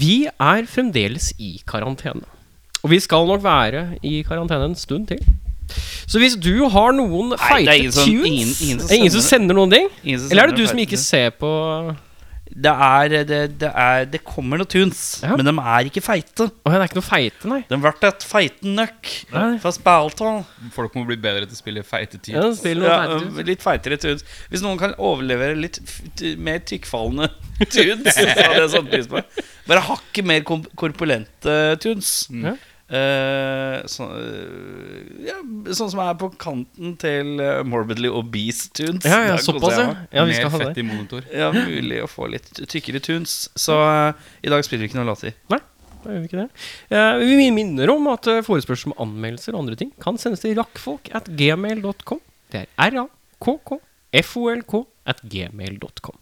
Vi er fremdeles i karantene. Og vi skal nok være i karantene en stund til. Så hvis du har noen feite tunes ingen som- ingen- ingen som Det ingen som sender noen ting? Sender Eller er det du som ikke ser på Det er Det, det, er, det kommer noen tunes, Ja. men de er ikke feite. Å, det er ikke noe feite, nei. De ble et feiten nøkk fra Spalton. Folk må bli bedre til å spille feite tunes. Ja, Ja, feite litt feitere tunes. Hvis noen kan overlevere litt f mer tykkfallende tunes, så hadde jeg satt pris på Bare hakket mer korpulente tunes. Ja. Uh, så, uh, ja, sånn som er på kanten til uh, Morbidly Obese tunes. Ja, ja, såpass, ja. Ja, vi Mer skal ha fett det. i monitor. Ja, mulig å få litt tykkere tunes. Så i dag spiller vi ikke noen låter. Da gjør vi ikke det. Eh, vi minner om at forespørsel om anmeldelser og andre ting kan sendes til rakkfolk at gmail.com. Det er r-a-k-k-f-o-l-k at gmail.com.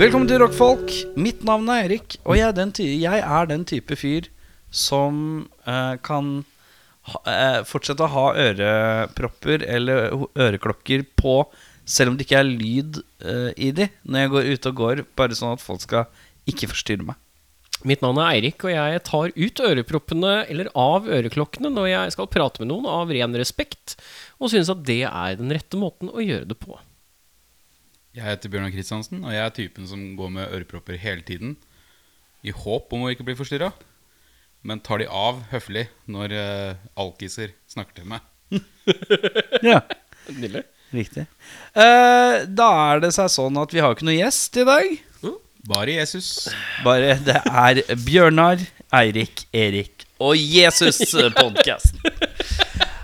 Velkommen til Rockfolk. Mitt navn er Erik, og jeg er den, ty jeg er den type fyr som eh, kan ha, eh, fortsette å ha ørepropper eller øreklokker på selv om det ikke er lyd eh, i de når jeg går ute og går, bare sånn at folk skal ikke forstyrre meg. Mitt navn er Eirik, og jeg tar ut øreproppene eller av øreklokkene når jeg skal prate med noen av ren respekt, og synes at det er den rette måten å gjøre det på. Jeg heter Bjørnar Kristiansen, og jeg er typen som går med ørepropper hele tiden. I håp om å ikke bli forstyrra, men tar de av høflig når eh, alkiser snakker til meg. Ja, Nydelig. riktig. Eh, da er det seg sånn at vi har ikke noe gjest i dag. Bare Jesus. Bare det er Bjørnar, Eirik, Erik og Jesus-podkasten.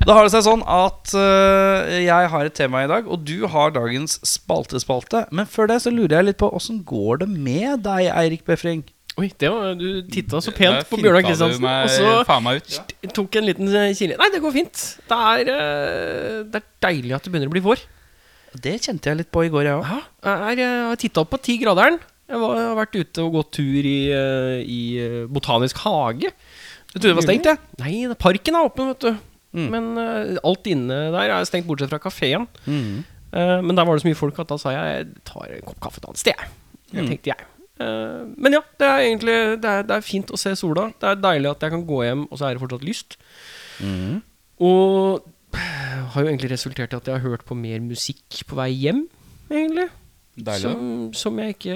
Da har det seg sånn at uh, jeg har et tema i dag, og du har dagens spaltespalte. Men før det så lurer jeg litt på åssen går det med deg, Eirik Befring? Oi, det var, du titta så pent på Bjørnar Kristiansen, og så tok en liten eh, kile. Nei, det går fint. Det er, eh, det er deilig at det begynner å bli vår. Det kjente jeg litt på i går, jeg òg. Ja, jeg har titta opp på tigraderen. Jeg, var, jeg har vært ute og gått tur i, i Botanisk hage. Jeg trodde det var stengt, jeg. Nei, parken er åpen, vet du. Mm. Men uh, alt inne der er stengt, bortsett fra kafeen. Mm. Uh, men der var det så mye folk at da sa jeg jeg tar en kopp kaffe et annet sted. Mm. tenkte jeg. Uh, men ja, det er egentlig det er, det er fint å se sola. Det er deilig at jeg kan gå hjem, og så er det fortsatt lyst. Mm. Og har jo egentlig resultert i at jeg har hørt på mer musikk på vei hjem, egentlig. Som, som jeg ikke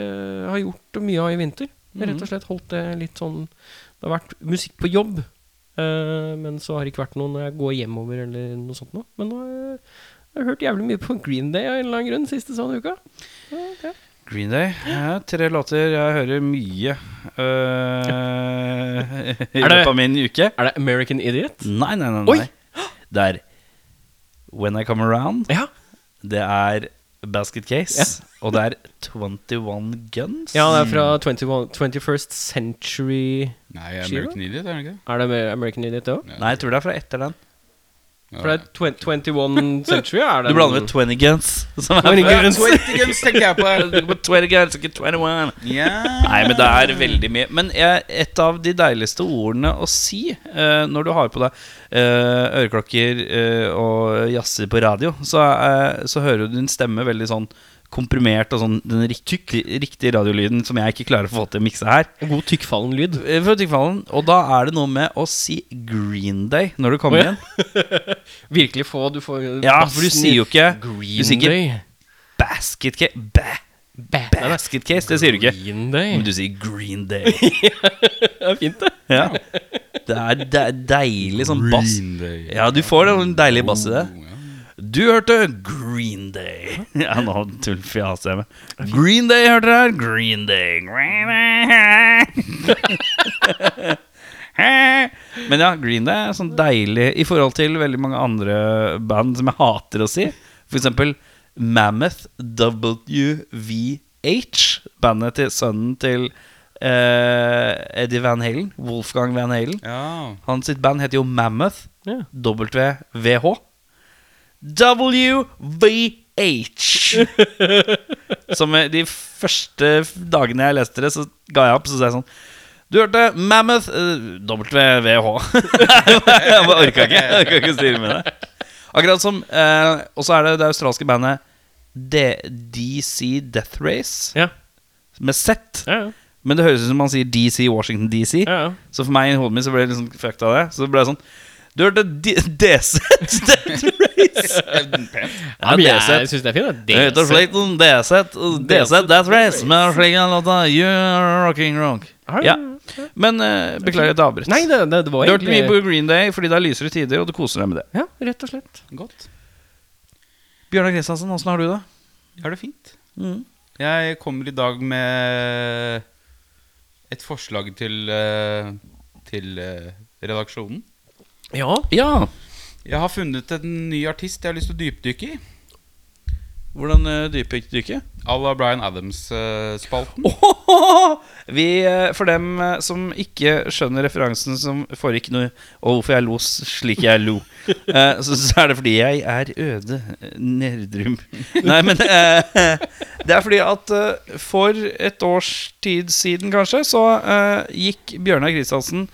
har gjort mye av i vinter. Jeg rett og slett holdt det litt sånn Det har vært musikk på jobb, eh, men så har det ikke vært noe når jeg går hjemover eller noe sånt noe. Men nå har jeg, jeg har hørt jævlig mye på Green Day av en eller annen grunn siste sånn uka. Ja, ja. Green Day. Ja, tre låter. Jeg hører mye uh, i løpet av min uke. Er det American Idiot? Nei, nei, nei. Oi! nei. Det er When I Come Around. Ja. Det er Basket Case. Og det er 21 Guns. ja, det er fra 21, 21st Century Nei, American Idiot, er det ikke det? Er det med American Idiot òg? Nei, jeg tror det er fra etter den. For det er 21 Century er det Du blander med 20 Guns. Som er 20 Guns. 20 Guns tenker jeg på. På 20 Guns, ikke 21. yeah. Nei, men det er veldig mye. Men jeg, et av de deiligste ordene å si uh, når du har på deg uh, øreklokker uh, og jazzer på radio, så, så hører du din stemme veldig sånn komprimert og sånn den riktig, riktige radiolyden som jeg ikke klarer å få til å mikse her. God tykkfallen lyd. Eh, For tykkfallen. Og da er det noe med å si Green Day når du kommer oh, ja. igjen. Virkelig få Du får Ja, for du sier jo ikke Green Du sier ikke Day. basket case. Ba, Ba- basket case, det sier du ikke. Green Day. Men du sier Green Day. Det er fint, det. Ja. Det er, det er deilig sånn bass. Green Day. Ja, du får en deilig bass i det. Du hørte Green Day. Ja, nå tullfjaser jeg med. Green Day hørte dere her. Green Day. Men ja, Green Day er sånn deilig i forhold til veldig mange andre band som jeg hater å si. For eksempel Mammoth WVH, bandet til sønnen til uh, Eddie Van Halen. Wolfgang Van Halen. Ja. Hans sitt band heter jo Mammoth. Ja. WVH. WVH. Som eh, de første dagene jeg leste det, så ga jeg opp. Så sa jeg sånn Du hørte Mammoth uh, WVH. jeg bare orka ikke. Jeg orka ikke styre med det. Akkurat som uh, Og så er det det australske bandet D DC Death Race, Ja. med Z. Ja, ja. Men det høres ut som man sier DC Washington DC. Så for meg i hodet mitt så ble det liksom fucked av det. Så det ble sånn Du hørte D- DZ Death Race? Ja, men jeg syns det er fint. Det Rett og slett DZ Death Race med slik en låt You're rocking wrong. Ja. Men uh, beklager at jeg avbrøt. Nei, det, det, det var Du hørte mye på Green Day fordi det er lysere tider, og du koser deg med det. Ja, rett og slett. Godt. Bjørnar Kristiansen, åssen har du det? Jeg har det fint. Mm. Jeg kommer i dag med et forslag til, eh, til eh, redaksjonen. Ja. Ja. Jeg har funnet en ny artist jeg har lyst til å dypdykke i. Hvordan uh, dypdykket? À la Bryan Adams-spalten. Vi, eh, for dem eh, som ikke skjønner referansen som foregikk nå, og hvorfor jeg lo slik jeg lo, eh, så, så er det fordi jeg er øde eh, Nerdrum. Nei, men eh, det er fordi at eh, for et års tid siden, kanskje, så eh, gikk Bjørnar Kristiansen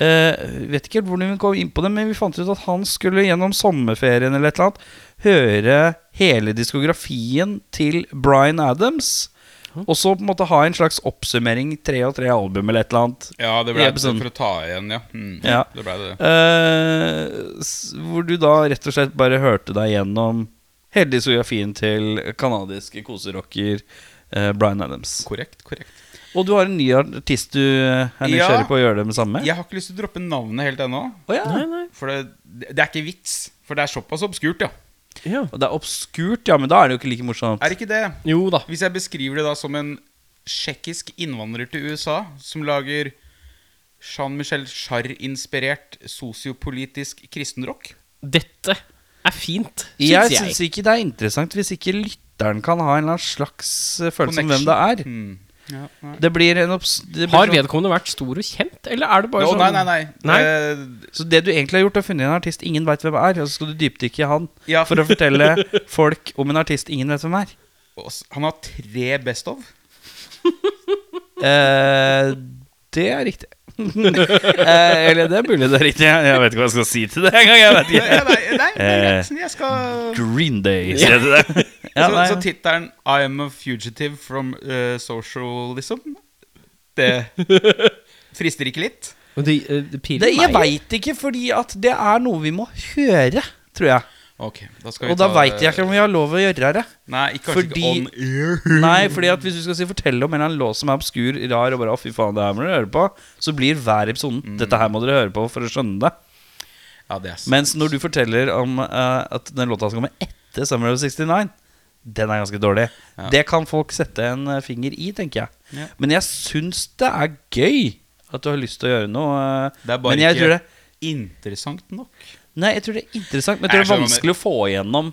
eh, Vet ikke helt hvordan vi kom inn på det, men vi fant ut at han skulle gjennom sommerferien eller et eller annet høre hele diskografien til Bryan Adams. Og så på en måte ha en slags oppsummering, tre og tre album eller et eller annet. Ja, det ble det for å ta igjen, ja. Mm, Ja. Det ble det. Uh, hvor du da rett og slett bare hørte deg gjennom hele diskografien til kanadiske koserocker uh, Bryan Adams. Korrekt, korrekt. Og du har en ny artist du er nysgjerrig Ja. på å gjøre det med samme? Jeg har ikke lyst til å droppe navnet helt ennå. Oh, ja. Nei, nei. For det, det er ikke vits. For det er såpass obskurt, ja. Ja. Og det er obskurt, ja, men da er det jo ikke like morsomt. Er det ikke det? Jo da. Hvis jeg beskriver det da som en tsjekkisk innvandrer til USA som lager Jean-Michel Jarre-inspirert sosiopolitisk kristenrock Dette er fint, Jeg syns jeg. syns ikke det er interessant hvis ikke lytteren kan ha en eller annen slags eh, følelse om hvem det er. Hmm. Ja. Det blir en obs... Det blir Har sånn- vedkommende vært stor og kjent, eller er det bare no, sånn nei, nei, nei. Nei? Eh, Så det du egentlig har gjort, er å funnet en artist ingen veit hvem er, og så skal du dypdykke i han ja, for å fortelle folk om en artist ingen vet hvem er. Han har tre Best of. Eh, det er riktig. Eh, eller det er mulig det er riktig. Jeg vet ikke hva jeg skal si til det engang. Jeg vet ikke. nei, nei, det er Eh. Jeg skal Green Day, sier du det? Ja, Så, nei. så tittelen 'I am a fugitive from uh, socialism' Det frister ikke litt? Det, eh, det det, jeg veit ikke, fordi at det er noe vi må høre, tror jeg. Ok, da skal vi Og da ta veit jeg ikke om vi har lov å gjøre det. Nei, ikke, Fordi- ikke on air. Nei, fordi at hvis du skal si fortelle om en eller annen låt som er obskur, rar og bare fy faen, det her må dere høre på', så blir hver episoden 'Dette her må dere høre på for å skjønne det'. Ja, det er. Mens når du forteller om uh, at den låta som kommer etter Summer of 69, den er ganske dårlig. Ja. Det kan folk sette en eh, finger i, tenker jeg. Ja. Men jeg syns det er gøy at du har lyst til å gjøre noe. eh, Det er bare men jeg ikke tror det interessant nok. Nei, jeg tror det er interessant, men jeg tror det er vanskelig å få igjennom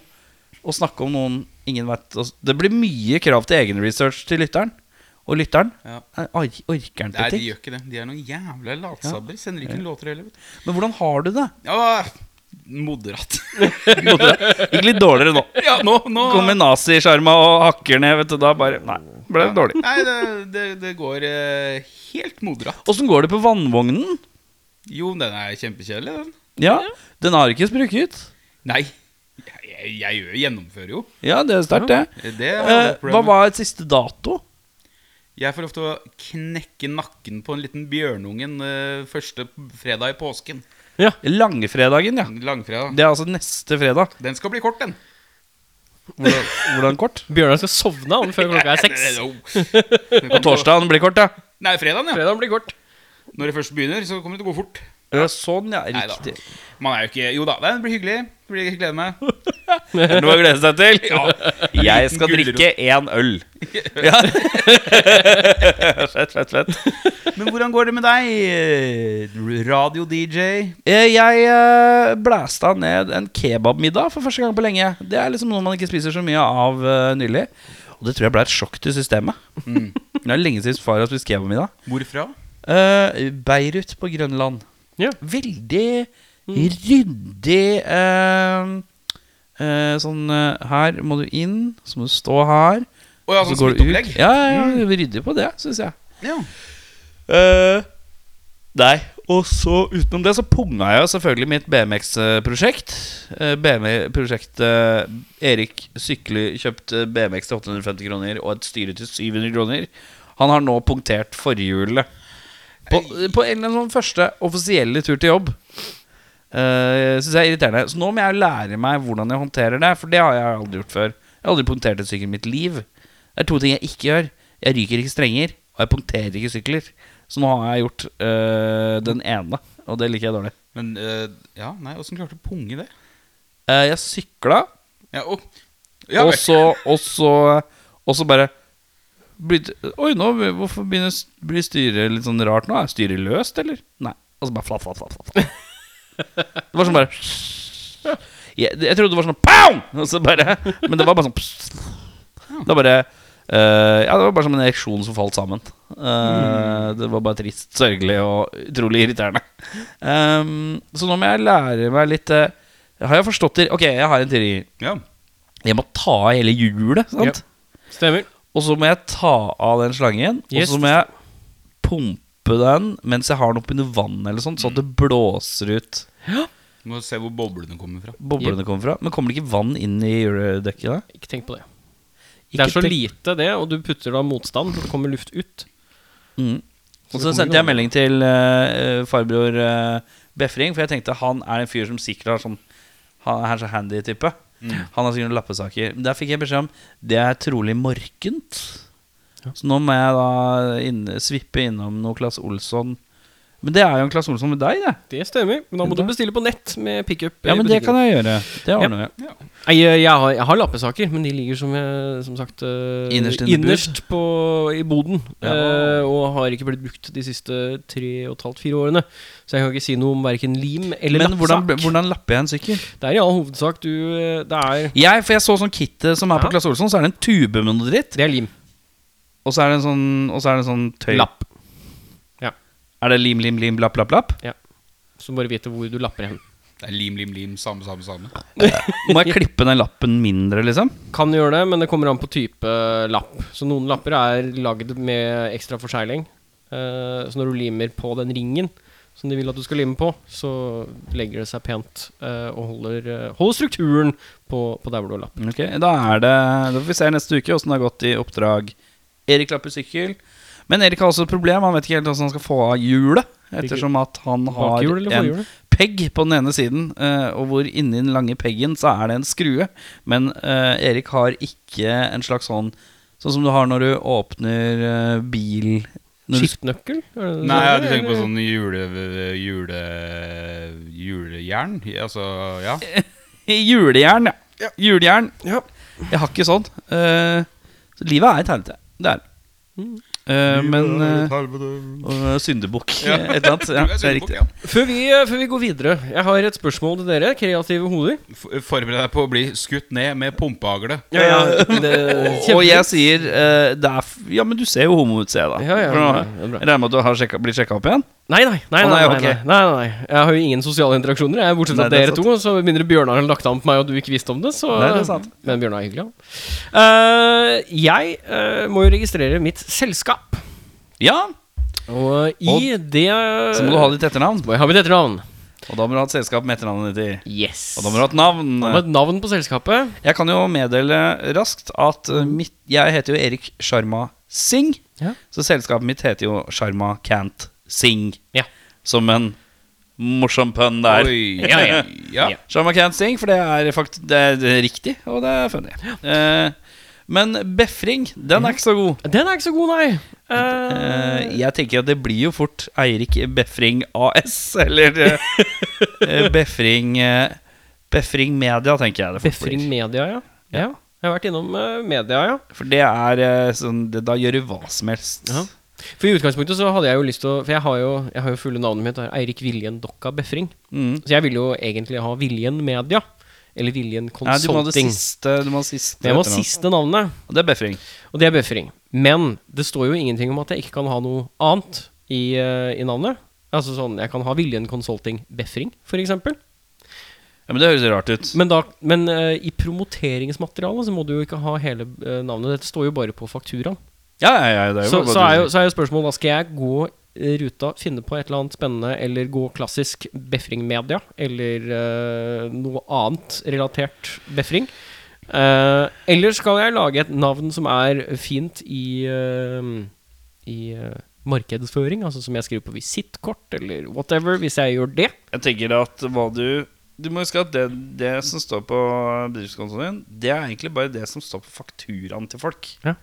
å snakke om noen ingen vet altså, Det blir mye krav til egenresearch til lytteren. Og lytteren Ja. or orker han Nei, de gjør ikke det. De er noen jævla latsabber. Sender ikke ja. låter heller. Men hvordan har du det? Ja, moderat. Gikk litt dårligere nå. ja, nå, nå Kommer nazisjarma og hakker ned, vet du. Da bare Nei, ble det dårlig. Nei, det, det, det går eh, helt moderat. Åssen går det på vannvognen? Jo, den er kjempekjedelig, den. Ja, den har ikke sprukket. Nei. Jeg, jeg, jeg gjennomfører jo. Ja, det er sterkt, det. Det Eh, hva var et siste dato? Jeg får lov til å knekke nakken på en liten bjørnungen eh, første fredag i påsken. Ja. Langfredagen, ja. Langfredag. Det er altså neste fredag. Den skal bli kort, den. Hvordan, hvordan kort? Bjørnar skal sovne han før klokka er seks. Og torsdagen blir kort, ja. Nei, fredagen, ja. Fredagen blir kort. Når det først begynner, så kommer det til å gå fort. Ja, Sånn, ja. Neida. Riktig. Man er jo ikke Jo da, det blir hyggelig. Det blir jeg glede meg. Er det noe å glede seg til? Jeg skal Gulrot. drikke én øl. Ja. fett, fett, fett. Men hvordan går det med deg, radio-DJ? Eh, Jeg eh, blæsta ned en kebabmiddag for første gang på lenge. Det er liksom noe man ikke spiser så mye av eh, nylig. Og det tror jeg ble et sjokk til systemet. Det er lenge siden far har spist kebabmiddag. Hvorfra? Beirut på Grønland. Ja. Veldig ryddig eh, eh, Sånn eh, Her må du inn, så må du stå her. Å ja, så sånn smitteopplegg? Ja, ja, ja, ryddig på det, syns jeg. Ja. Eh, nei. Og så utenom det så punga jeg selvfølgelig mitt BMX-prosjekt. Uh, BMX-prosjektet Erik Sykle kjøpte BMX til 850 kroner og et styre til 700 kroner. Han har nå punktert forhjulet. På, på en eller annen sånn første offisielle tur til jobb. Uh, Syns jeg er irriterende. Så nå må jeg lære meg hvordan jeg håndterer det. For det har jeg aldri gjort før. Jeg har aldri punktert en sykkel i mitt liv. Det er to ting jeg ikke gjør. Jeg ryker ikke strenger, og jeg punkterer ikke sykler. Så nå har jeg gjort øh, den ene, og det liker jeg dårlig. Men eh, ja, nei, åssen klarte du å punge det? Uh, jeg sykla, Ja, og, ja, og så Og så Og så bare blitt, Oi, nå hvorfor begynner blir styret litt sånn rart nå? Er styret løst, eller? Nei. Og så bare flatt, flatt, flatt. flatt. Det var sånn bare jeg, jeg trodde det var sånn pow! Og så bare Men det var bare sånn Det var bare Uh, Ja, det var bare som en ereksjon som falt sammen. Eh, Det var bare trist, sørgelig og utrolig irriterende. Um, så nå må jeg lære meg litt uh, Har jeg forstått det? Ok, jeg har en teori. ja. Jeg må ta av hele hjulet, sant? Stemmer. Og så må jeg ta av den slangen, Yes. og så må jeg pumpe den mens jeg har den oppunder vann, eller sånt, sånn at det blåser ut Du må se hvor boblene kommer fra. boblene kommer fra. Men kommer det ikke vann inn i hjuldekket? Ikke tenk på det. Ikke det er så tenk- lite, det, og du putter da motstand, så det kommer luft ut. Mm. Og så, så sendte jeg melding til uh, farbror uh, Befring, for jeg tenkte han er en fyr som sikkert har sånn Han er så handy-type. Han har sikkert noen lappesaker. Der fikk jeg beskjed om det er trolig morkent. Ja. Så nå må jeg da inn, svippe innom noe Claes Olsson. Men det er jo en Claes Olsson med deg, det. Det stemmer. Men da må du bestille på nett med pickup. Ja, men det kan jeg gjøre. Det ordner jeg. Ja. jeg, jeg, har, jeg har lappesaker, men de ligger som, jeg, som sagt uh, Innerst innerst på, i boden. Ja. Uh, og har ikke blitt brukt de siste tre og et halvt, fire årene. Så jeg kan ikke si noe om verken lim eller Men hvordan, Men hvordan lapper jeg en sykkel? Det er i all hovedsak du eh, Det er, Jeg, for jeg så sånn kittet som er på Ja. Claes Olsson, så er det en tube med noe dritt. det er lim. Og så er det en sånn, og så er det en sånn tøy. Lapp. Er det lim, lim, lim, lapp, lapp, lapp? Ja. Så bare vite hvor du lapper hen. Det er lim, lim, lim, samme, samme, samme. Må jeg klippe den lappen mindre, liksom? Kan du gjøre det, men det kommer an på type lapp. Så noen lapper er lagd med ekstra forsegling. Eh, så når du limer på den ringen som de vil at du skal lime på, så legger det seg pent eh, og holder, eh, holder strukturen på, på der hvor du har lapp. Okay, Da er det Da får vi se neste uke åssen det har gått i oppdrag. Erik lapper sykkel. Men Erik har også et problem. Han vet ikke helt hvordan han skal få av hjulet. Ettersom at han har en pegg på den ene siden, eh, og hvor inni den lange peggen så er det en skrue. Men eh, Erik har ikke en slags sånn Sånn som du har når du åpner eh, bil Skiftenøkkel? Det Nei, ja, du tenker på sånn jule... jule... julejern? Altså, ja. Julejern, ja. Julejern. Ja. Jeg har ikke sånn. Uh, så livet er et helvete. Det er det. Mm. Eh, men uh, Syndebukk, Ja. et eller annet. Ja, det er riktig. ja. Før, vi, eh, før vi går videre, jeg har et spørsmål til dere, kreative hoder. Forbered deg på å bli skutt ned med pumpehagle. Ja, ja, Og jeg sier uh, det er f Ja, men du ser jo homo ut, ser jeg da. Ja, er regner med at du har sjekka, blitt sjekka opp igjen? Nei, nei. nei, oh, nei, nei, nei, nei, nei, nei, nei. Jeg har jo ingen sosiale interaksjoner. Jeg Bortsett fra Nei, er dere to. Så mindre Bjørnar har lagt an på meg, og du ikke visste om det. Så, Nei, det er sant. Men Bjørnar er hyggelig, han. Eh, jeg eh, må jo registrere mitt selskap. Ja. Og i det Så må du ha ditt etternavn. må jeg ha mitt etternavn. Og da må du ha et selskap med etternavnet ditt i. Yes. Og da må du ha et navn. Ha et navn på selskapet. Jeg kan jo meddele raskt at eh, mitt, jeg heter jo Erik Sharma Singh. Ja. Så selskapet mitt heter jo Sharma Can't Sing. Ja. Som en morsom pønn der. Ja, ja. ja. Sharma Can't Sing, for det er faktisk det det er riktig, og det er funny. Eh, men befring, den er ikke så god. Den er ikke så god, nei. Eh, jeg tenker at det blir jo fort Eirik Befring AS, eller eh, eh, Befring Befring Media, tenker jeg det fort Befring. Media, ja. ja. Jeg har vært innom media, ja. For det er sånn det, Da gjør du hva som helst. Ja. For i utgangspunktet så hadde jeg jo lyst til å For jeg har jo, jeg har jo fulle navnet mitt. Eirik Viljen Dokka Befring. Mm. Så jeg ville jo egentlig ha Viljen Media. Eller Viljen Consulting. Nei, du må ha det siste, du må siste jeg må siste navnet, Og det er Befring. og det er Befring. Men det står jo ingenting om at jeg ikke kan ha noe annet i, eh, i navnet. Altså sånn, Jeg kan ha Viljen Consulting Befring, f.eks. Ja, men det høres rart ut. Men, da, men uh, i promoteringsmaterialet så må du jo ikke ha hele uh, navnet. Dette står jo bare på fakturaen. Ja, ja, ja, det er jo Så, så, er jo, så er jo spørsmålet da skal jeg gå ruta, finne på et eller annet spennende, eller gå klassisk befringmedia, eller uh, noe annet relatert Befring? Uh, eller skal jeg lage et navn som er fint i, uh, i eh, markedsføring, altså som jeg skriver på visittkort, eller whatever, hvis jeg gjør det? Jeg tenker at hva du Du må huske at det, det som står på bedriftskontoen din, det er egentlig bare det som står på fakturaen til folk. Ja.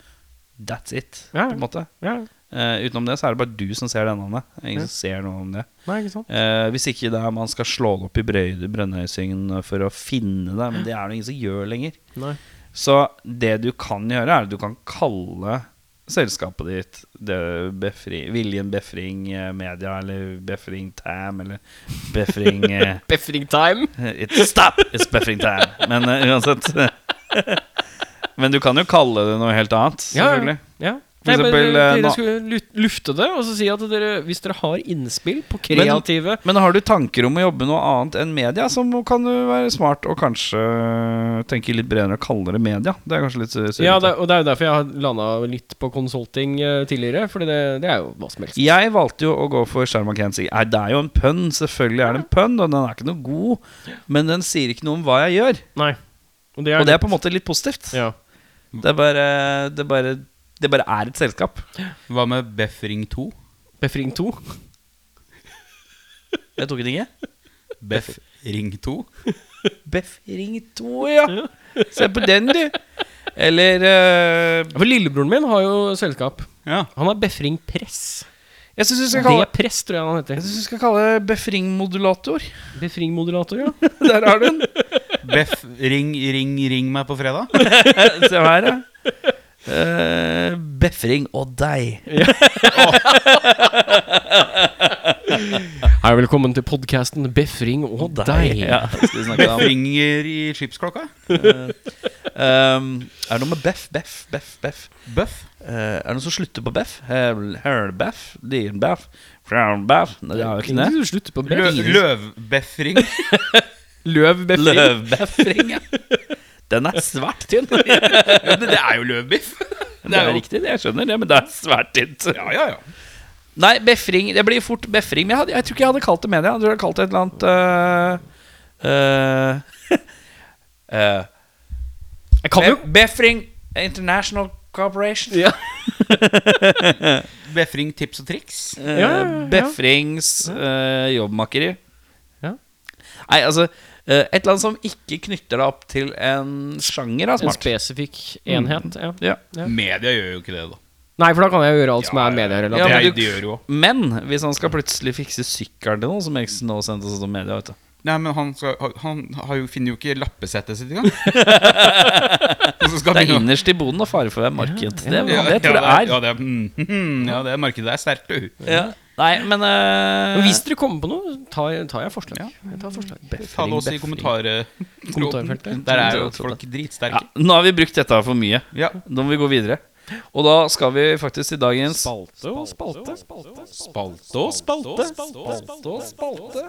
That's it, Ja. på en måte. Ja, Eh, utenom det så er det bare du som ser det navnet. Ingen Ja. som ser noe om det. nei, ikke sant? Uh, hvis ikke det er man skal slå det opp i Brønnøysund for å finne det, men det er det ingen som gjør lenger. Nei. Så det du kan gjøre, er at du kan kalle selskapet ditt det befri, Viljen Befring eh, Media eller Befring Tam eller Befring Befring time! It's stop! It's Befring Tam. Men uh, uansett Men du kan jo kalle det noe helt annet, Ja, selvfølgelig. Ja. For Nei, men eksempel, dere, eh, dere skulle lufte det, og så si at dere, hvis dere har innspill på kreative Men har du tanker om å jobbe noe annet enn media, så kan du være smart og kanskje tenke litt bredere og kalle det media. Det er kanskje litt surrete. Ja, det, og det er jo derfor jeg har landa litt på consulting eh, tidligere. For det, det er jo hva som helst. Jeg valgte jo å gå for Sharma Kenzie. Nei, Det er jo en pønn. Selvfølgelig er det en pønn, og den er ikke noe god. Men den sier ikke noe om hva jeg gjør. Nei. Og det er, Og det er på en måte litt positivt. Ja. Det er bare Det, er bare, det bare er et selskap. Hva med Befring 2? Befring 2. Jeg tok den ikke. Befring 2? Befring 2, ja. Se på den, du. Eller uh, For lillebroren min har jo selskap. Ja. Han har Befring Press. Jeg syns du skal Det kalle Press, tror jeg han heter. Jeg synes du skal kalle det Befringmodulator, Befring-modulator, ja. Der har du den. Beff, ring, ring, ring meg på fredag. Se her, ja. Eh, befring og deg. Hei, velkommen til podkasten Befring og deg. Ja, Befringer i skipsklokka. um, Er det noe med beff, beff, beff, beff? Bøff. Uh, er det noe som slutter på beff? Hølbeff? Dinbeff? Brownbeff? Nei, det er jo ikke det. Du slutter på Beff. løvbefring. Løv Befring. Løvbeffring, ja. Den er svært tynn. Men det er jo løvbiff. Det er jo riktig, det, jeg skjønner det, men det er svært tynt. Ja, ja, ja. Nei, befring. Det blir fort befring. Men jeg, hadde, jeg tror ikke jeg hadde kalt det media. Jeg tror jeg hadde kalt det et eller annet uh, uh, uh, Jeg kan jo Be- Befring International Corporation. ja. Befring tips og triks. Ja, ja. Befrings jobbmakeri. Ja. Nei, altså Et eller annet som ikke knytter deg opp til en sjanger, er En spesifikk enhet. Ja. Ja. Ja. Media gjør jo ikke det, da. Nei, for da kan jeg gjøre alt som er Ja, men du- Men hvis han skal plutselig fikse sykkelen til noen, som X nå sendte oss som media vet du. Nei, men han, skal, han har jo, finner jo ikke lappesettet sitt engang. Det er innerst i boden og fare for å være marked. Det, Ja, det tror jeg ja, er. Ja, det, mm, mm, ja, det markedet er sterkt, du. Ja. Nei, men uh, Men hvis dere kommer på noe, tar, tar jeg forslag. Ja. Jeg tar forslag. Ta det også i kommentar, Kommentarfeltet. Der er jo folk folk ja, dritsterke. Nå har vi brukt dette for mye. Ja. Nå må vi gå videre. Og da skal vi faktisk til dagens Spalte og spalte. Spalte og spalte. Spalte og spalte.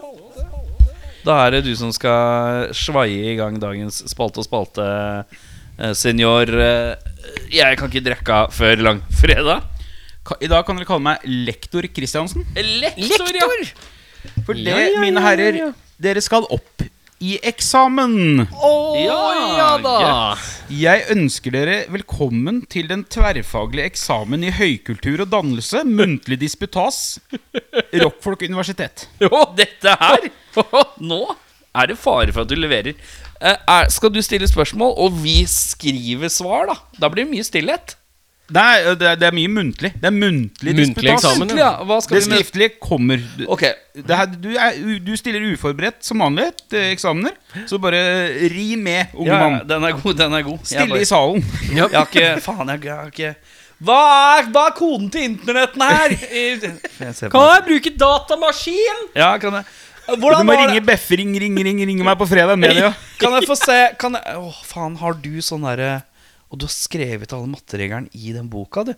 Da er det du som skal svaie i gang dagens spalte og spalte, eh, senior. Eh, Jeg kan ikke drikke før langfredag. I dag kan dere kalle meg lektor Kristiansen. Lektor! ja For det, Ja, ja, mine herrer, ja, ja. dere skal opp i eksamen. Ja, ja da! Jeg ønsker dere velkommen til den tverrfaglige eksamen i høykultur og dannelse, muntlig disputas, Rockfolk universitet. Jo, dette her Nå er det fare for at du leverer. Eh, er, skal du stille spørsmål, og vi skriver svar, da? Da blir det mye stillhet. Nei, det er, det er mye muntlig. Det er muntlig, Muntlig disputas. eksamen, ja. Hva skal Det vi med? skriftlige kommer. Ok, Det her, du, er, du stiller uforberedt som vanlig til eksamener, så bare ri med, unge ja, mann. den er god, den er god. Jeg Stille bare- i salen. Jeg har ikke Faen, jeg, jeg har ikke hva er, hva er koden til internetten her? Jeg ser på Kan den. jeg bruke datamaskin? Ja, kan jeg Du Hvordan må var ringe det? Ring, ring, ringe meg på fredag. Media. Kan jeg få se kan jeg, Åh, faen, har du sånn derre Og du har skrevet alle mattereglene i den boka, du?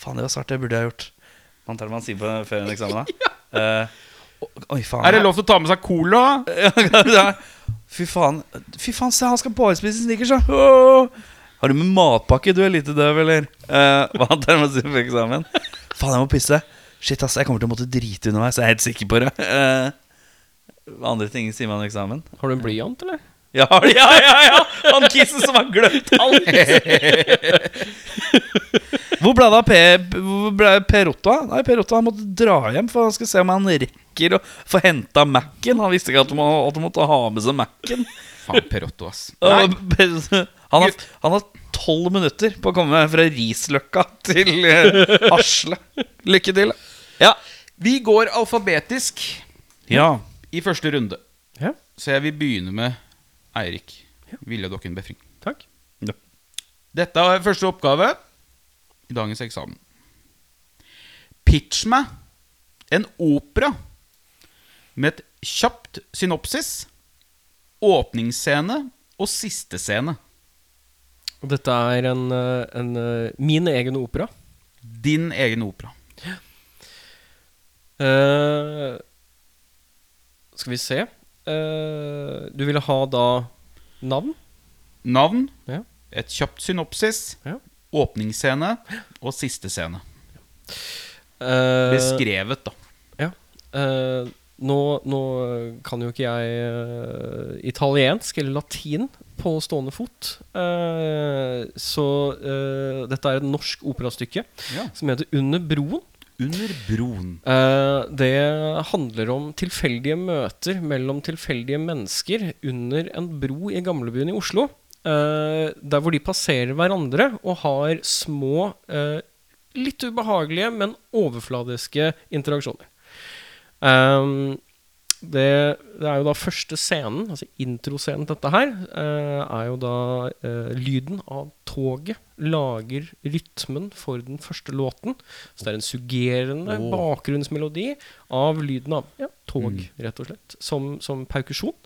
Faen, det var svart, det burde jeg gjort. Man tar det man sier på før en eksamen, da. uh, oi, faen. Er det lov til å ta med seg cola? Fy faen, Fy faen, se, han skal bare spise snickers, da. Åh. Har du med matpakke? Du er lite døv, eller? Uh, hva tar man sier på eksamen? Faen, jeg må pisse. Shit, ass, jeg kommer til å måtte drite underveis. Jeg er helt sikker på det. Uh, andre ting sier man i eksamen? Har du en blyant, eller? Ja, ja, ja! ja Han kissen som har glemt alt! Hvor ble det av Per, ble Per Otto? Nei, Per Otto han måtte dra hjem, for han skal se om han rekker å få henta Mac-en. Han visste ikke at han, må, at han måtte ha med seg Mac-en. Faen, Perotto, ass. Nei. Han har han har tolv minutter på å komme fra Risløkka til Asle. Lykke til. Ja. Vi går alfabetisk ja. i første runde. Ja, Så jeg vil begynne med Eirik. ville dere en Befring. takk. Dette er første oppgave i dagens eksamen. Pitch meg en opera med et kjapt synopsis, åpningsscene og siste scene. Dette er en, eh, en eh, min egen opera. Din egen opera. Eh, skal vi se Eh, Du ville ha da navn? Navn, Ja. et kjapt synopsis, Ja. åpningsscene og siste scene. Uh, Beskrevet, da. Ja. Uh, nå, nå kan jo ikke jeg italiensk eller latin på stående fot. Så dette er et norsk operastykke som heter Under broen. Under broen. Uh, det handler om tilfeldige møter mellom tilfeldige mennesker under en bro i gamlebyen i Oslo. Uh, der hvor de passerer hverandre og har små, uh, litt ubehagelige, men overfladiske interaksjoner. Ehm, det, det er jo da første scenen, altså introscenen til dette her, eh, er jo da eh, lyden av toget lager rytmen for den første låten. Så det er en suggerende oh. bakgrunnsmelodi av lyden av ja, tog, rett og slett, som, som perkusjon.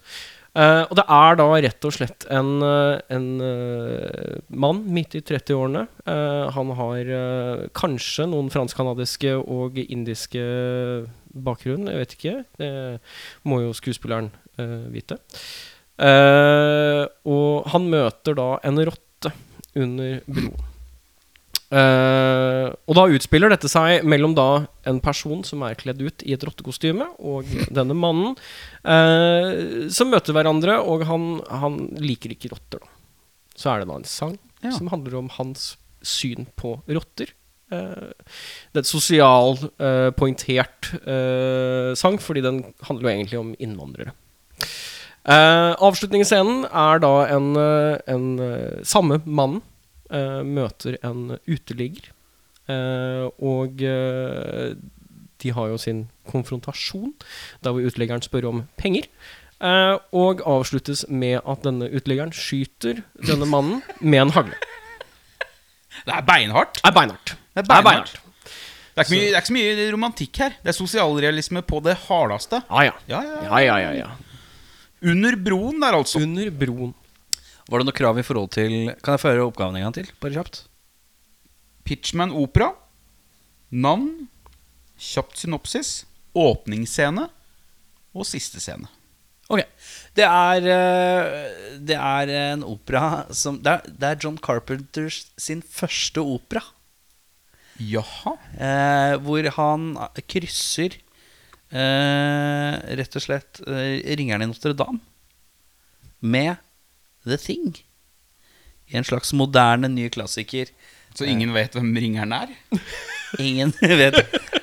Eh, og det er da rett og slett en, eh, en uh, mann midt i 30-årene. Eh, han har uh, kanskje noen fransk-canadiske og indiske bakgrunn, jeg vet ikke. Det må jo skuespilleren uh, vite. Uh, og han møter da en rotte under broen. Uh, og da utspiller dette seg mellom da en person som er kledd ut i et rottekostyme, og denne mannen, eh, som møter hverandre, og han, han liker ikke rotter, da. Så er det da en sang Ja. som handler om hans syn på rotter. Det er et sosial, eh, poengtert eh, sang, fordi den handler jo egentlig om innvandrere. Eh, avslutningsscenen er da en, en samme mannen møter en uteligger. Og de har jo sin konfrontasjon, der hvor uteliggeren spør om penger. Uh, og avsluttes med at denne uteliggeren skyter denne mannen med en hagle. Det er beinhardt. Det er beinhardt. Det er beinhardt. Det er, ikke mye, det er ikke så mye romantikk her. Det er sosialrealisme på det hardeste. Ja, ja. Ja, ja, ja. Ja, ja, ja, ja. Under broen der, altså. Under broen. Var det noe krav i forhold til Kan jeg få høre oppgaven en gang til? Bare kjapt. Pitchman opera. Navn. Kjapt synopsis. Åpningsscene. Og siste scene. Ok. Det er, eh, det er en opera som det er, det er John Carpenters sin første opera. Jaha. Eh, hvor han krysser eh, rett og slett eh, Ringeren i Notre-Dame med The Thing. I en slags moderne ny klassiker. Så ingen vet hvem ringeren er? Ingen vet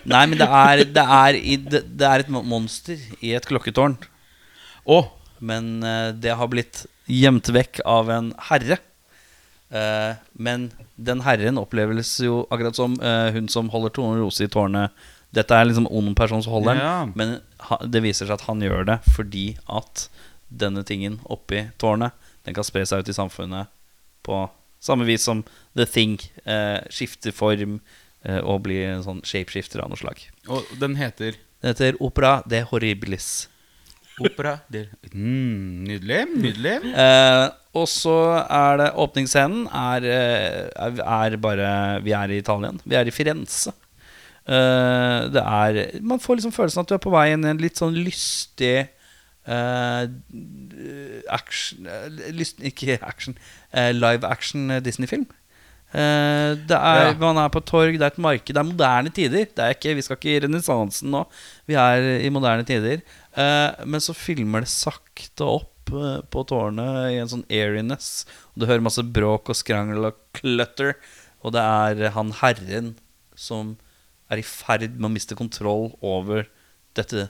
Nei, men det er, det er, i, det, det er et monster i et klokketårn. Oh. Men eh, det har blitt gjemt vekk av en herre. Eh, men den herren oppleves jo akkurat som eh, hun som holder Tone-Rose i tårnet. Dette er liksom ond person som holder den, Ja. men ha, det viser seg at han gjør det fordi at denne tingen oppi tårnet Den kan spre seg ut i samfunnet på samme vis som The Thing eh, skifter form og blir en sånn shapeshifter av noe slag. og den heter Den heter Opera de Horribilis. Opera del mm, Nydelig. Nydelig. Eh, og så er det åpningsscenen eh, er, er bare Vi er i Italien. Vi er i Firenze. Eh, det er Man får liksom følelsen at du er på vei inn i en litt sånn lystig eh, action eh, lyst, Ikke action. eh, live action Disney-film. Eh, det er, Ja. Man er på torg, det er et marked. Det er moderne tider. Det er ikke, vi skal ikke i renessansen nå. Vi er i moderne tider. Uh, men så filmer det sakte opp uh, på tårnet i en sånn airiness. Og du hører masse bråk og skrangel og clutter. Og det er han herren som er i ferd med å miste kontroll over dette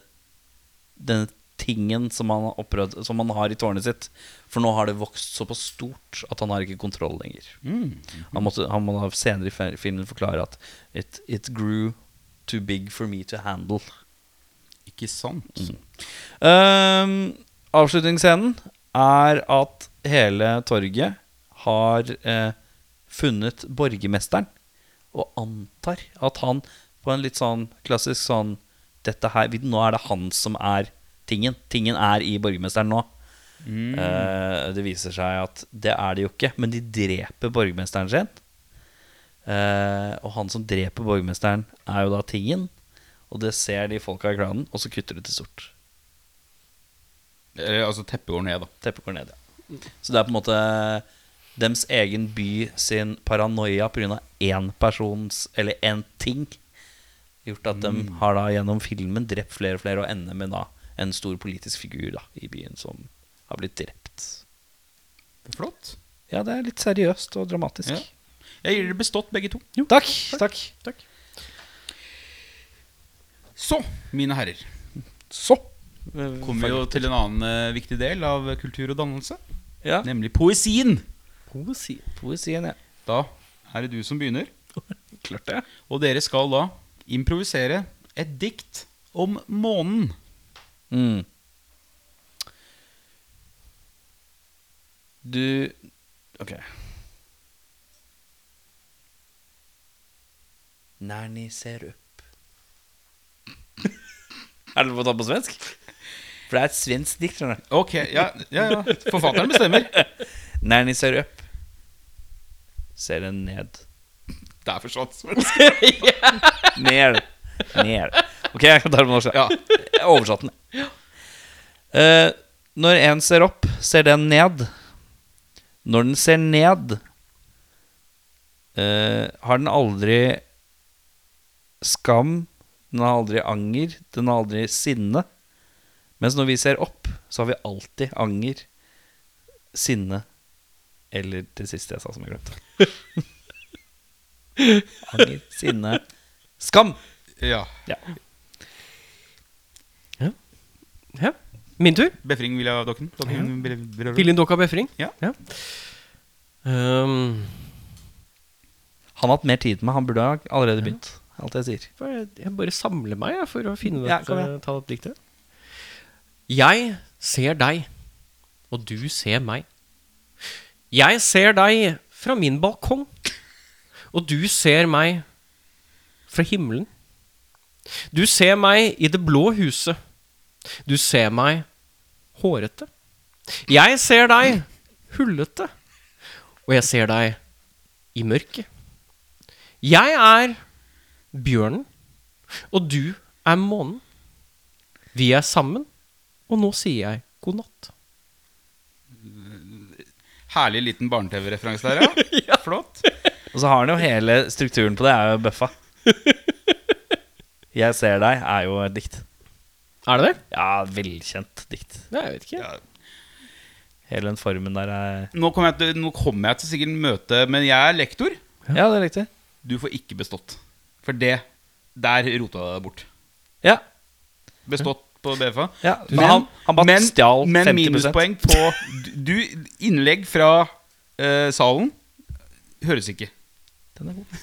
denne tingen som han, har som han har i tårnet sitt. For nå har det vokst såpass stort at han har ikke kontroll lenger. Han, måtte, han må senere i filmen forklare at it, it grew too big for me to handle. Ikke sant? Ehm, avslutningsscenen er at hele torget har eh, funnet borgermesteren og antar at han på en litt sånn klassisk sånn dette her, Nå er det han som er tingen. Tingen er i borgermesteren nå. Eh, det viser seg at det er det jo ikke, men de dreper borgermesteren sin. Uh, og han som dreper borgermesteren, er jo da tingen. Og det ser de folka i klanen, og så kutter de til sort. Eller, altså, teppet går ned, da. Teppet går ned, ja. Så det er på en måte dems egen by sin paranoia pga. én persons Eller én ting. Gjort at de har da gjennom filmen drept flere og flere, og ender med da en stor politisk figur da i byen som har blitt drept. Flott. Ja, det er litt seriøst og dramatisk. Ja. Jeg gir dere bestått, begge to. Takk. takk. Takk. Så, mine herrer, Så kommer vi jo til en annen eh, viktig del av kultur og dannelse. Ja. Nemlig poesien. Poesi. Poesien, ja. Da er det du som begynner. Klart det. Og dere skal da improvisere et dikt om månen. Mm. Du Ok. När ser opp Er det lov å ta på svensk? For det er et svensk dikt. Ok, ja, ja, ja. Forfatteren bestemmer. Nerni ser opp, ser en ned. Det er forstått. svensk. Ned. Ned. Ok, jeg kan ta det på norsk. Ja. Jeg den. Eh, når en ser opp, ser den ned. Når den ser ned, eh, har den aldri skam, den har aldri anger, den har aldri sinne. Mens når vi ser opp, så har vi alltid anger, sinne eller det siste jeg sa som jeg glemte. anger, sinne, skam. ja. Ja. Ja. Min tur. Befring vil jeg ha dokken. dokken vil, vil, vil, Filin Dokka Befring. Ja. Um, Han har hatt mer tid med Han burde ha allerede begynt. Alt jeg sier. jeg, jeg bare samler meg jeg, for å finne Ja, dette, ta opp diktet. Jeg ser deg, og du ser meg. Jeg ser deg fra min balkong, og du ser meg fra himmelen. Du ser meg i det blå huset. Du ser meg hårete. Jeg ser deg hullete, og jeg ser deg i mørket. Jeg er bjørnen, og du er månen. Vi er sammen, og nå sier jeg god natt. Herlig liten barne-TV-referanse der, ja. Flott. Og så har han jo hele strukturen på det, er jo bøffa. Jeg ser deg er jo et dikt. Er det det? Ja, velkjent dikt. Nei, jeg vet ikke. Ja. Hele den formen der er Nå kommer jeg til, nå kommer jeg til sikkert møte Men jeg er lektor. Ja, det er riktig. Du får ikke bestått. For det Der rota jeg deg bort. Ja. Bestått på BFA. ja. Men han, han bare men, stjal 50 men minuspoeng på Du, innlegg fra uh, salen høres ikke. Den er god.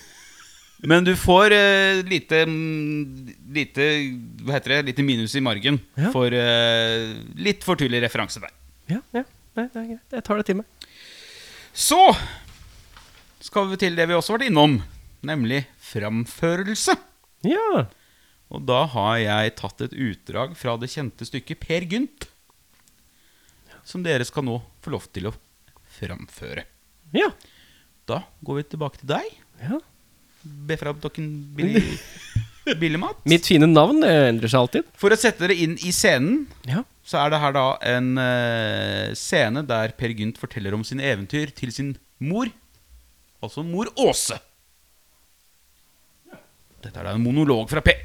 Men du får uh, lite, mm, lite Hva heter det? Lite minus i margen Ja. for uh, litt for tydelig referanse der. Ja, ja. Nei, det er greit. Jeg tar det til meg. Så skal vi til det vi også har vært innom, nemlig framførelse. Ja. Og da har jeg tatt et utdrag fra det kjente stykket Per Gynt. som dere skal nå få lov til å framføre. Ja. Da går vi tilbake til deg. ja. Befrabdokken billig, Billemat. Mitt fine navn endrer seg alltid. For å sette dere inn i scenen, Ja. så er det her da en eh, scene der Per Gynt forteller om sine eventyr til sin mor. Altså mor Åse. Dette er da en monolog fra Per.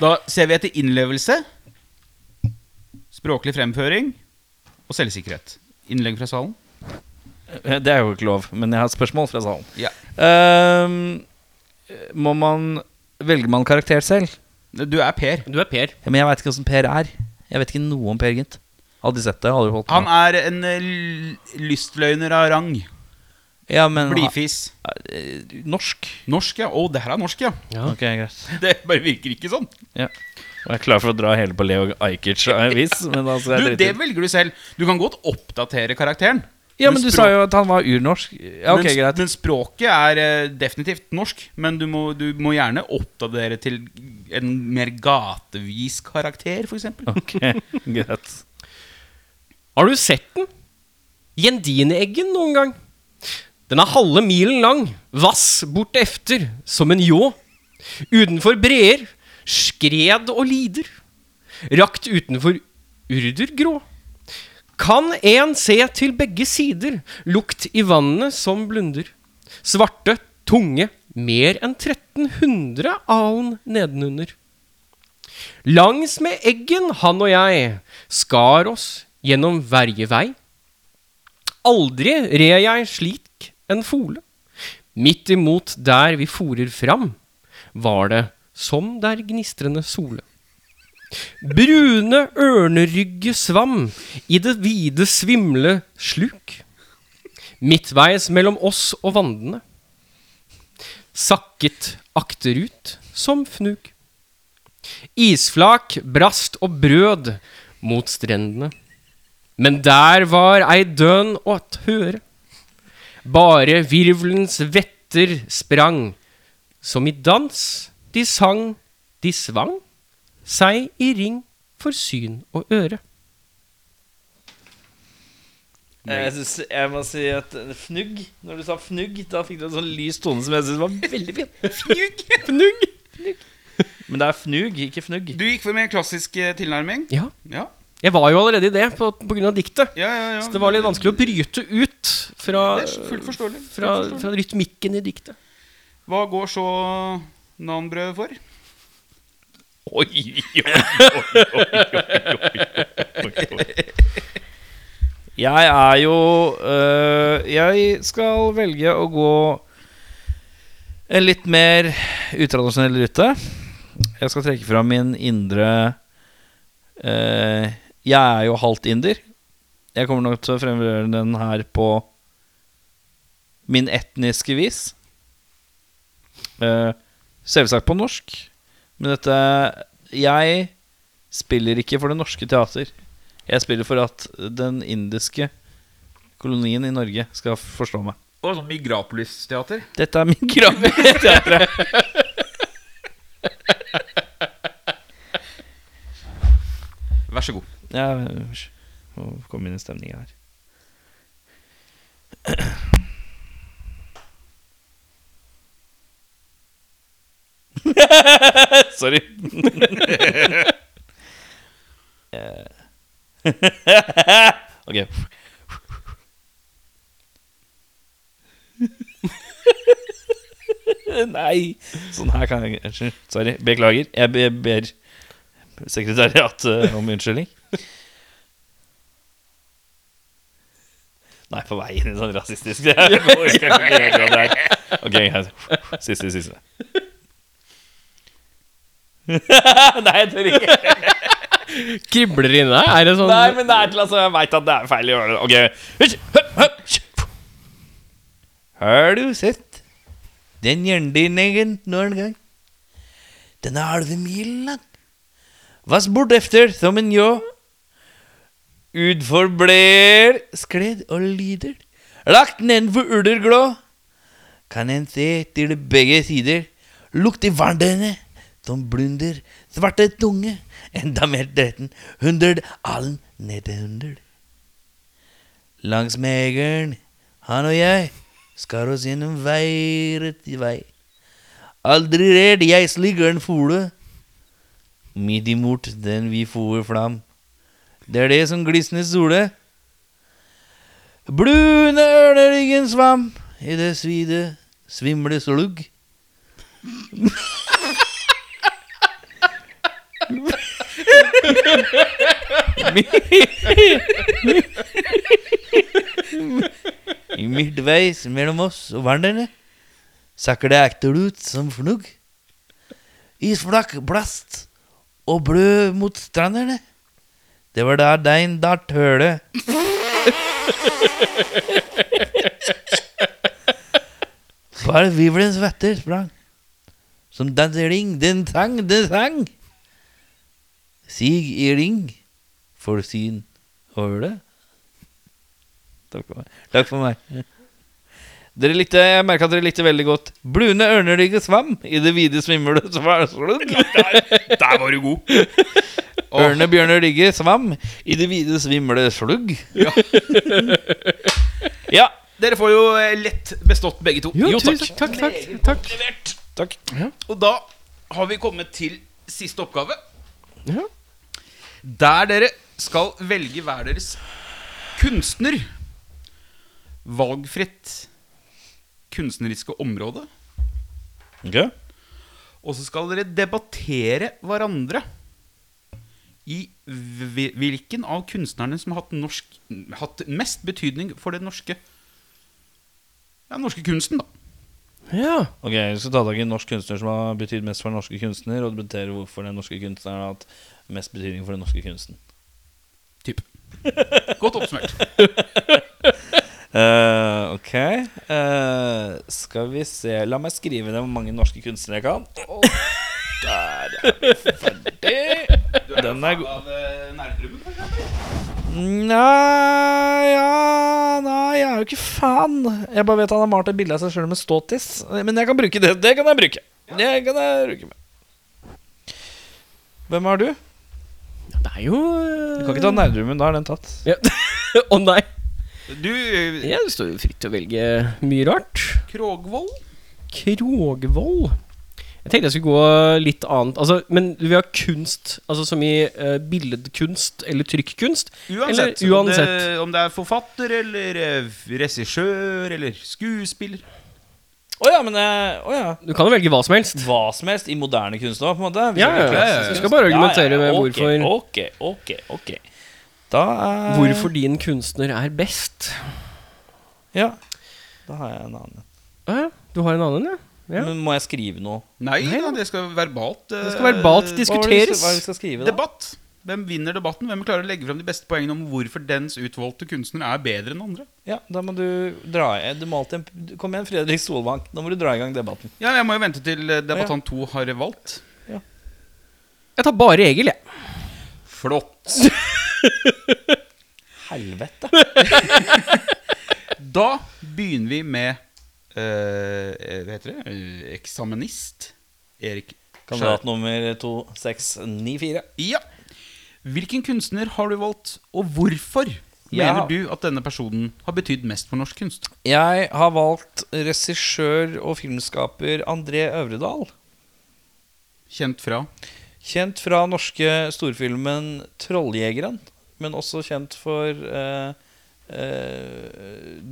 Da ser vi etter innlevelse, språklig fremføring og selvsikkerhet. Innlegg fra salen. Eh, Det er jo ikke lov, men jeg har et spørsmål fra salen. Ja. Ehm, må man Velger man karakter selv? Du er Per. Du er Per. Ja, men jeg veit ikke åssen Per er. Jeg vet ikke noe om Per Gynt. de sett det. Aldri holdt på. Han er en eh, l- lystløgner av rang. ja, men Blidfis. Eh, Norsk? Norsk, ja. Å, det her er norsk, ja. Ja. Ok, greit. Det bare virker ikke sånn. Ja. Jeg er klar for å dra hele på Leo men Du, jeg det i velger du selv. Du kan godt oppdatere karakteren. Ja, men du sa jo at han var urnorsk. Ja, okay, men, greit. men språket er eh, definitivt norsk. Men du må, du må gjerne oppdatere til en mer gatevis karakter, f.eks. Ok, greit. Har du sett den? Gjendineeggen noen gang? Den er halve milen lang, vass bort efter, som en ljå. Utenfor breer, skred og lider. Rakt utenfor urdergrå. Kan en se til begge sider, lukt i vannet som blunder. Svarte, tunge, mer enn 1300 alen nedenunder. Langs med eggen, han og jeg, skar oss gjennom verjevei. Aldri red jeg slik en fole. Midt imot der vi forer fram, var det som der gnistrende sole. Brune ørnerygge svam i det vide svimle sluk. Midtveis mellom oss og vandene. Sakket akterut som fnug. Isflak brast og brød mot strendene. Men der var ei dønn åt høre. Bare virvelens vetter sprang. Som i dans de sang, de svang seg i ring for syn og øre. Jeg, synes, jeg må si at fnugg Når du sa fnugg, da fikk du en sånn lys tone som jeg syntes var veldig fin. Fnugg. Fnugg! Men det er fnugg, ikke fnugg. Du gikk for mer klassisk eh, tilnærming. Ja, Ja. jeg var jo allerede i det av diktet. Ja, ja, ja. Så det var litt vanskelig å bryte ut fra, Det fullt forståelig. Fra, fra rytmikken i diktet. Hva går så nanbrødet for? Oi, oi, oi, oi, oi. Jeg er jo øh, Jeg skal velge å gå en litt mer utradisjonell rute. Jeg skal trekke fram min indre øh, Jeg er jo halvt inder. Jeg kommer nok til å fremføre den her på min etniske vis. Eh, selvsagt på norsk. Men dette Jeg spiller ikke for det norske teater. Jeg spiller for at den indiske kolonien i Norge skal forstå meg. Og sånn Migrapolis-teater. Dette er Migrapolis-teatret. Vær så god. Ja, komme inn i stemninga her. Sorry. Ok. Nei. Sånn her kan jeg Unnskyld. Sorry. Beklager. Jeg be- ber sekretariatet om unnskyldning. Nei, på vei inn i sånn rasistisk det her. Ok, siste, siste. Nei, jeg tør ikke. Kribler inni deg? Er det sånn Nei, men det er til altså Jeg veit at det er feil å gjøre det. Ok. Har du sett den jerndynnegen noen gang? Den er halve milen lang. Vass bort efter som en ljå. Utfor bler skled og lyder. Lagt nedenfor ulderglå. Kan en se til begge sider. Lukt i vannet som blunder, svarte tunge, enda mer dretten, hundred allen nede hundred. Langs megeren, han og jeg, skar oss gjennom veiret i vei. Aldri redd jeg sligger en fole, midt imot den vi for fram. Det er det som glisner sole. Blune ørneryggen svam i det svide, svimle slugg. I midtveis mellom oss og vandrerne sakker det ektelut som fnugg. Isflak, blast og blø mot strandene. Det var da dein da tøle. Bare vivelens vetter sprang. Som dansering, den sang, den sang. Sig i ring for syn og høre. Takk for meg. Takk for meg. Dere likte, Jeg merka at dere likte veldig godt Blune ørnerygge svam i det vide svimle slugg Der var du god! Ørne bjørne rygge svam i det vide svimle slugg. Ja. Dere får jo eh, lett bestått begge to. Jo, tusen takk, takk, takk. Levert. Takk. Og da har vi kommet til siste oppgave. Ja. Der dere skal velge hver deres kunstner. Valgfritt kunstneriske område. Okay. Og så skal dere debattere hverandre i hvilken av kunstnerne som har hatt, norsk, hatt mest betydning for den norske Ja, norske kunsten, da. Ja. Ok, Vi skal ta tak i en norsk kunstner som har betydd mest for den norske kunstner, og debattere hvorfor den norske kunstneren har hatt mest betydning for den norske kunsten. Typ. Godt oppsummert. Eh, ok. Eh, skal vi se La meg skrive ned hvor mange norske kunstnere jeg kan. Der er vi ferdig. Den er god. Av eh? Nei, ja, nei, jeg er jo ikke fan. Jeg bare vet han har malt et bilde av seg sjøl med ståtiss. Men jeg kan bruke det. Det kan jeg bruke. Det kan jeg bruke med. Hvem er du? Det er jo Du kan ikke ta Nerdrumen. Da er den tatt. ja. Å nei. Du, eh, Jeg står jo fritt til å velge mye rart. Krogvold? Krogvold. Jeg tenkte jeg skulle gå litt annet altså, Men vi har kunst, altså som i uh, billedkunst eller trykkunst. Uansett. Eller uansett. Om, det, om det er forfatter eller uh, regissør eller skuespiller. Å ja, men Å ja. Du kan jo velge hva som helst. Hva som helst i moderne kunst òg, på en måte. Ja, ja, ja. Du skal bare argumentere med okay, hvorfor- Ok, ok, ok. Da er Hvorfor din kunstner er best. Ja. Da har jeg en annen. Ja, du har en annen, ja? Ja. Men må jeg skrive noe? Nei, Nei, da, det skal verbalt eh, Det skal verbalt var det, diskuteres. hva er det vi skal skrive, da? Debatt. Hvem vinner debatten? Hvem klarer å legge frem de beste poengene om hvorfor dens utvalgte kunstner er bedre enn andre? Ja, da må du dra i Du må alltid en- Kom igjen, Fredrik Solvang. Nå må du dra i gang debatten. Ja, Jeg må jo vente til eh, debattant to har valgt. Jeg tar bare Egil, jeg. Flott. Helvete. Da begynner vi med eh, Hva heter det? Eh, Eksaminist. Erik Kandidat nummer 2694. Ja. Hvilken kunstner har du valgt, og hvorfor Ja. mener du at denne personen har betydd mest for norsk kunst? Jeg har valgt regissør og filmskaper André Øvredal. Kjent fra Kjent fra norske storfilmen 'Trolljegeren', men også kjent for eh, eh,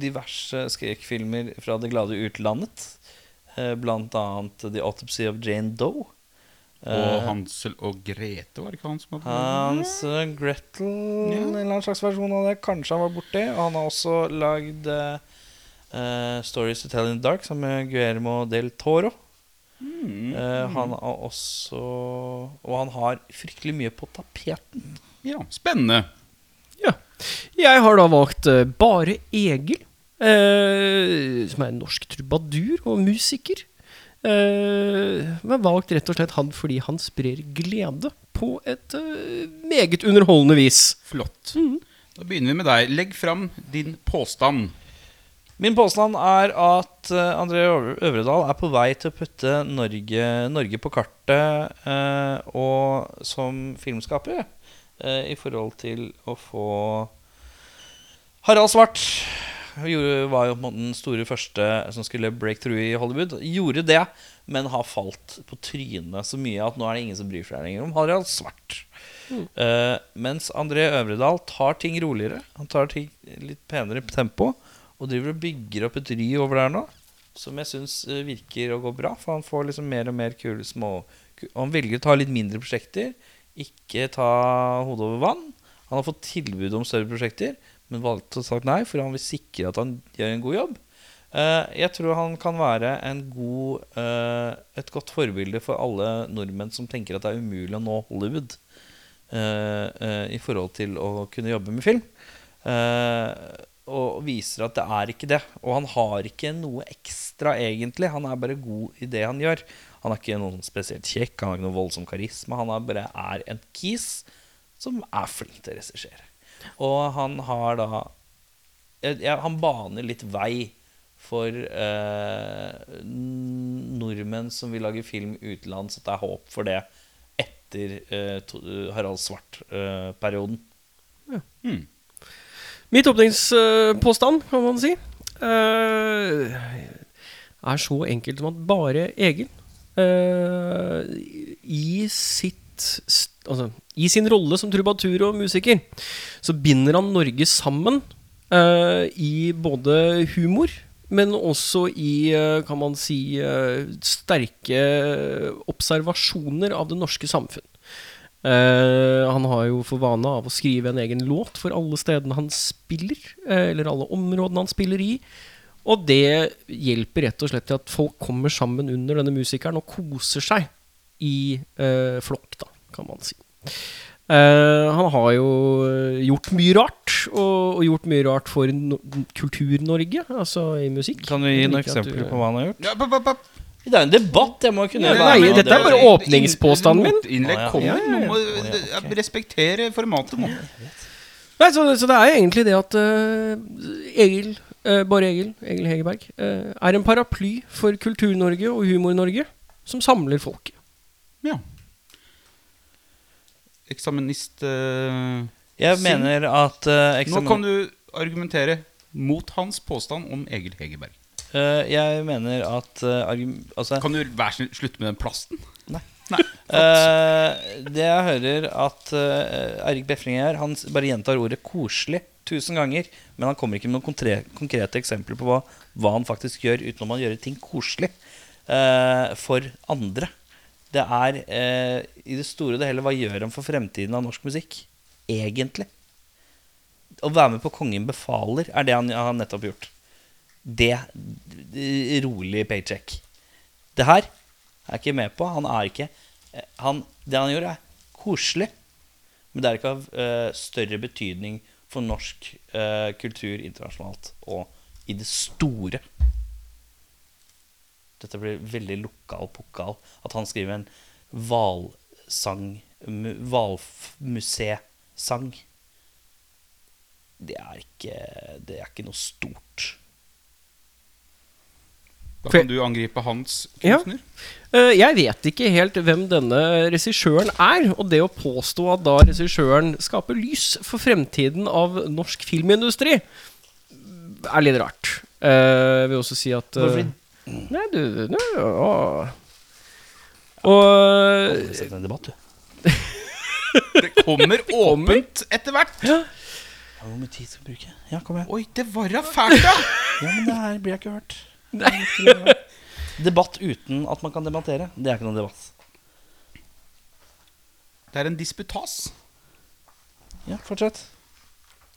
diverse skrekkfilmer fra det glade utlandet. Eh, blant annet 'The Autopsy of Jane Doe'. Og Eh, Hansel og Grete, var det ikke han som var Hans og Gretel, Ja. en eller annen slags versjon av det. Kanskje han var borti. Han har også lagd eh, 'Stories to Tell in the Dark' sammen med Guermo del Toro. Mm. Uh, han har også Og han har fryktelig mye på tapeten. Ja, spennende. Ja. Jeg har da valgt eh, bare Egil, eh, som er en norsk trubadur og musiker. Eh, men valgt rett og slett han fordi han sprer glede på et eh, meget underholdende vis. Flott. Da begynner vi med deg. Legg fram din påstand. Min påstand er at eh, André Øvredal er på vei til å putte Norge, Norge på kartet eh, og som filmskaper i forhold til å få Harald Svart gjorde, var jo på en måte den store første som skulle break through i Hollywood. Gjorde det, men har falt på trynet så mye at nå er det ingen som bryr seg lenger om Harald Svart. Eh, mens André Øvredal tar ting roligere. Han tar ting litt penere tempo og driver og bygger opp et ry over der nå. Som jeg syns virker å gå bra, for han får liksom mer og mer kule små Han velger å ta litt mindre prosjekter, ikke ta hodet over vann. Han har fått tilbud om større prosjekter, men valgte å sagt nei, for han vil sikre at han gjør en god jobb. Eh, jeg tror han kan være god, eh, et godt forbilde for alle nordmenn som tenker at det er umulig å nå Hollywood eh, i forhold til å kunne jobbe med film. Og viser at det er ikke det. Og han har ikke noe ekstra, egentlig. Han er bare god i det han gjør. Han er ikke noen spesielt kjekk, han har ikke noe voldsom karisma. Han er bare er en kis som er flink til å regissere. Og han har da jeg, jeg, Han baner litt vei for eh, nordmenn som vil lage film utenlands, at det er håp for det etter eh, to, Harald Svart-perioden. Hmm. Mitt åpningspåstand, kan man si, eh, er så enkelt som at bare Egil eh, i sitt Altså, i sin rolle som trubatur og musiker, så binder han Norge sammen uh, i både humor, men også i, eh, kan man si, sterke observasjoner av det norske samfunn. Uh, han har jo for vane av å skrive en egen låt for alle stedene han spiller, uh, eller alle områdene han spiller i. Og det hjelper rett og slett til at folk kommer sammen under denne musikeren og koser seg i eh, flokk, da, kan man si. Eh, han har jo eh, gjort mye rart, og, og gjort mye rart for no Kultur-Norge, altså i musikk. Kan du gi noen eksempler på hva han har gjort? Ja, pop, pop. Det er en debatt. Jeg må kunne Ja, være nei, med. dette er bare åpningspåstanden min. Innlegg kommer. Ja, ja, ja. Nå må respektere formatet nå. Nei, så, så det er egentlig det at uh, Egil, eh, Bård Egil, Egil Hegerberg, eh, er en paraply for Kultur-Norge og Humor-Norge som samler folket. Ja. Eksaminist eh, Jeg Sing. mener at uh, Nå kan du argumentere mot hans påstand om Egil Hegerberg. Eh, Jeg mener at eh, altså, Kan du være snill slutte med den plasten? Nei. Nei. Eh, det jeg hører at uh, Eirik Befring gjør, han s- bare gjentar ordet 'koselig' tusen ganger. Men han kommer ikke med noen konkrete, konkrete eksempler på hva, hva han faktisk gjør utenom å gjøre ting koselig eh, for andre. Det er eh, i det store og det hele hva gjør han for fremtiden av norsk musikk? Egentlig. Å være med på Kongen befaler er det han har nettopp gjort. Det, rolig paycheck. Det her er ikke med på. Han er ikke eh, han, Det han gjør, er koselig. Men det er ikke av uh, større betydning for norsk eh, kultur internasjonalt og i det store. Dette blir veldig lokal pokal. At han skriver en hvalsang Hvalmuseesang. Det er ikke Det er ikke noe stort. Da kan du angripe hans kunstner. Ja. jeg vet ikke helt hvem denne regissøren er, og det å påstå at da regissøren skaper lys for fremtiden av norsk filmindustri, er litt rart. Eh, jeg vil også si at Hvorfor? Nei, du du å. Og Sett en debatt, du. Det kommer åpent etter hvert. Ja, Hvor mye tid skal vi bruke? Ja, kom igjen. Oi, det var da fælt, da! Ja, men det her blir jeg ikke hørt. Debatt uten at man kan debattere, det er ikke noen debatt. Det er en disputas. Ja, fortsett.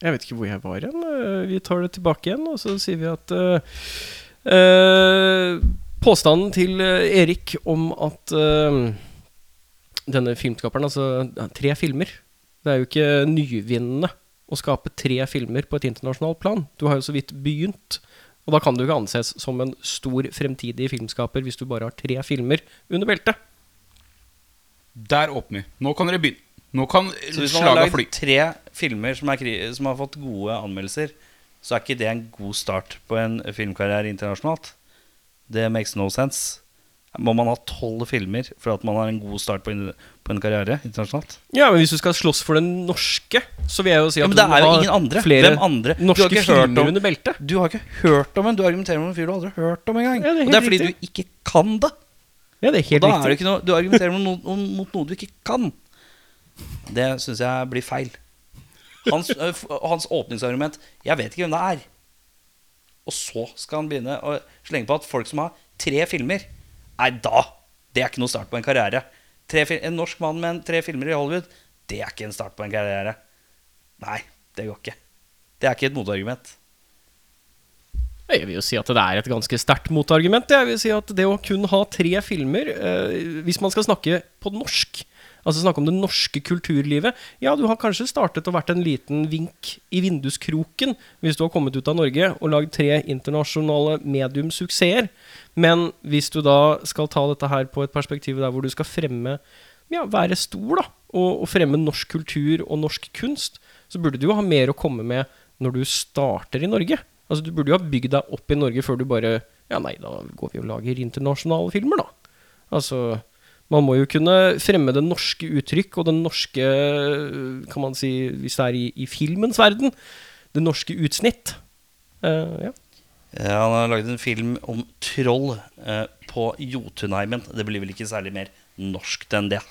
Jeg vet ikke hvor jeg var igjen. Eh, Vi tar det tilbake igjen, og så sier vi at uh, uh, Påstanden til Erik om at uh, denne filmskaperen Altså, tre filmer. Det er jo ikke nyvinnende å skape tre filmer på et internasjonalt plan. Du har jo så vidt begynt. Og da kan du ikke anses som en stor fremtidig filmskaper hvis du bare har tre filmer under beltet. Der åpner vi. Nå kan dere begynne. Nå kan Så hvis man har lagd tre filmer som, er, som har fått gode anmeldelser, så er ikke det en god start på en filmkarriere internasjonalt. Det makes no sense. Må man ha tolv filmer for at man har en god start på en, på en karriere internasjonalt? Ja, men hvis du skal slåss for den norske, så vil jeg jo si Ja, at men det du er jo ingen andre. flere Hvem andre? Norske filmer om- under beltet. Du har ikke hørt om en Du argumenterer om en fyr du aldri har hørt om engang. Ja, det er og det er fordi riktig. du ikke kan det. Ja, det er Og helt da er det riktig. ikke noe, du argumenterer mot noe, mot noe du ikke kan. Det syns jeg blir feil. Hans, øh, hans åpningsargument 'Jeg vet ikke hvem det er'. Og så skal han begynne å slenge på at folk som har tre filmer Nei, da! Det er ikke noe start på en karriere. Tre, en norsk mann med en, tre filmer i Hollywood, det er ikke en start på en karriere. Nei, det går ikke. Det er ikke et motargument. Jeg vil jo si at det er et ganske sterkt motargument. Jeg vil si at det å kun ha tre filmer, eh, hvis man skal snakke på norsk, altså snakke om det norske kulturlivet Ja, du har kanskje startet og vært en liten vink i vinduskroken hvis du har kommet ut av Norge og lagd tre internasjonale mediumsuksesser. Men hvis du da skal ta dette her på et perspektiv der hvor du skal fremme ja, være stor, da, og, og fremme norsk kultur og norsk kunst, så burde du jo ha mer å komme med når du starter i Norge. Altså, Du burde jo ha bygd deg opp i Norge før du bare Ja, nei, da går vi og lager internasjonale filmer, da. Altså, man må jo kunne fremme det norske uttrykk og den norske Kan man si, hvis det er i, i filmens verden, det norske utsnitt. Uh, ja. Ja, han har laget en film om troll uh, på Jotunheimen. Det blir vel ikke særlig mer norskt enn det.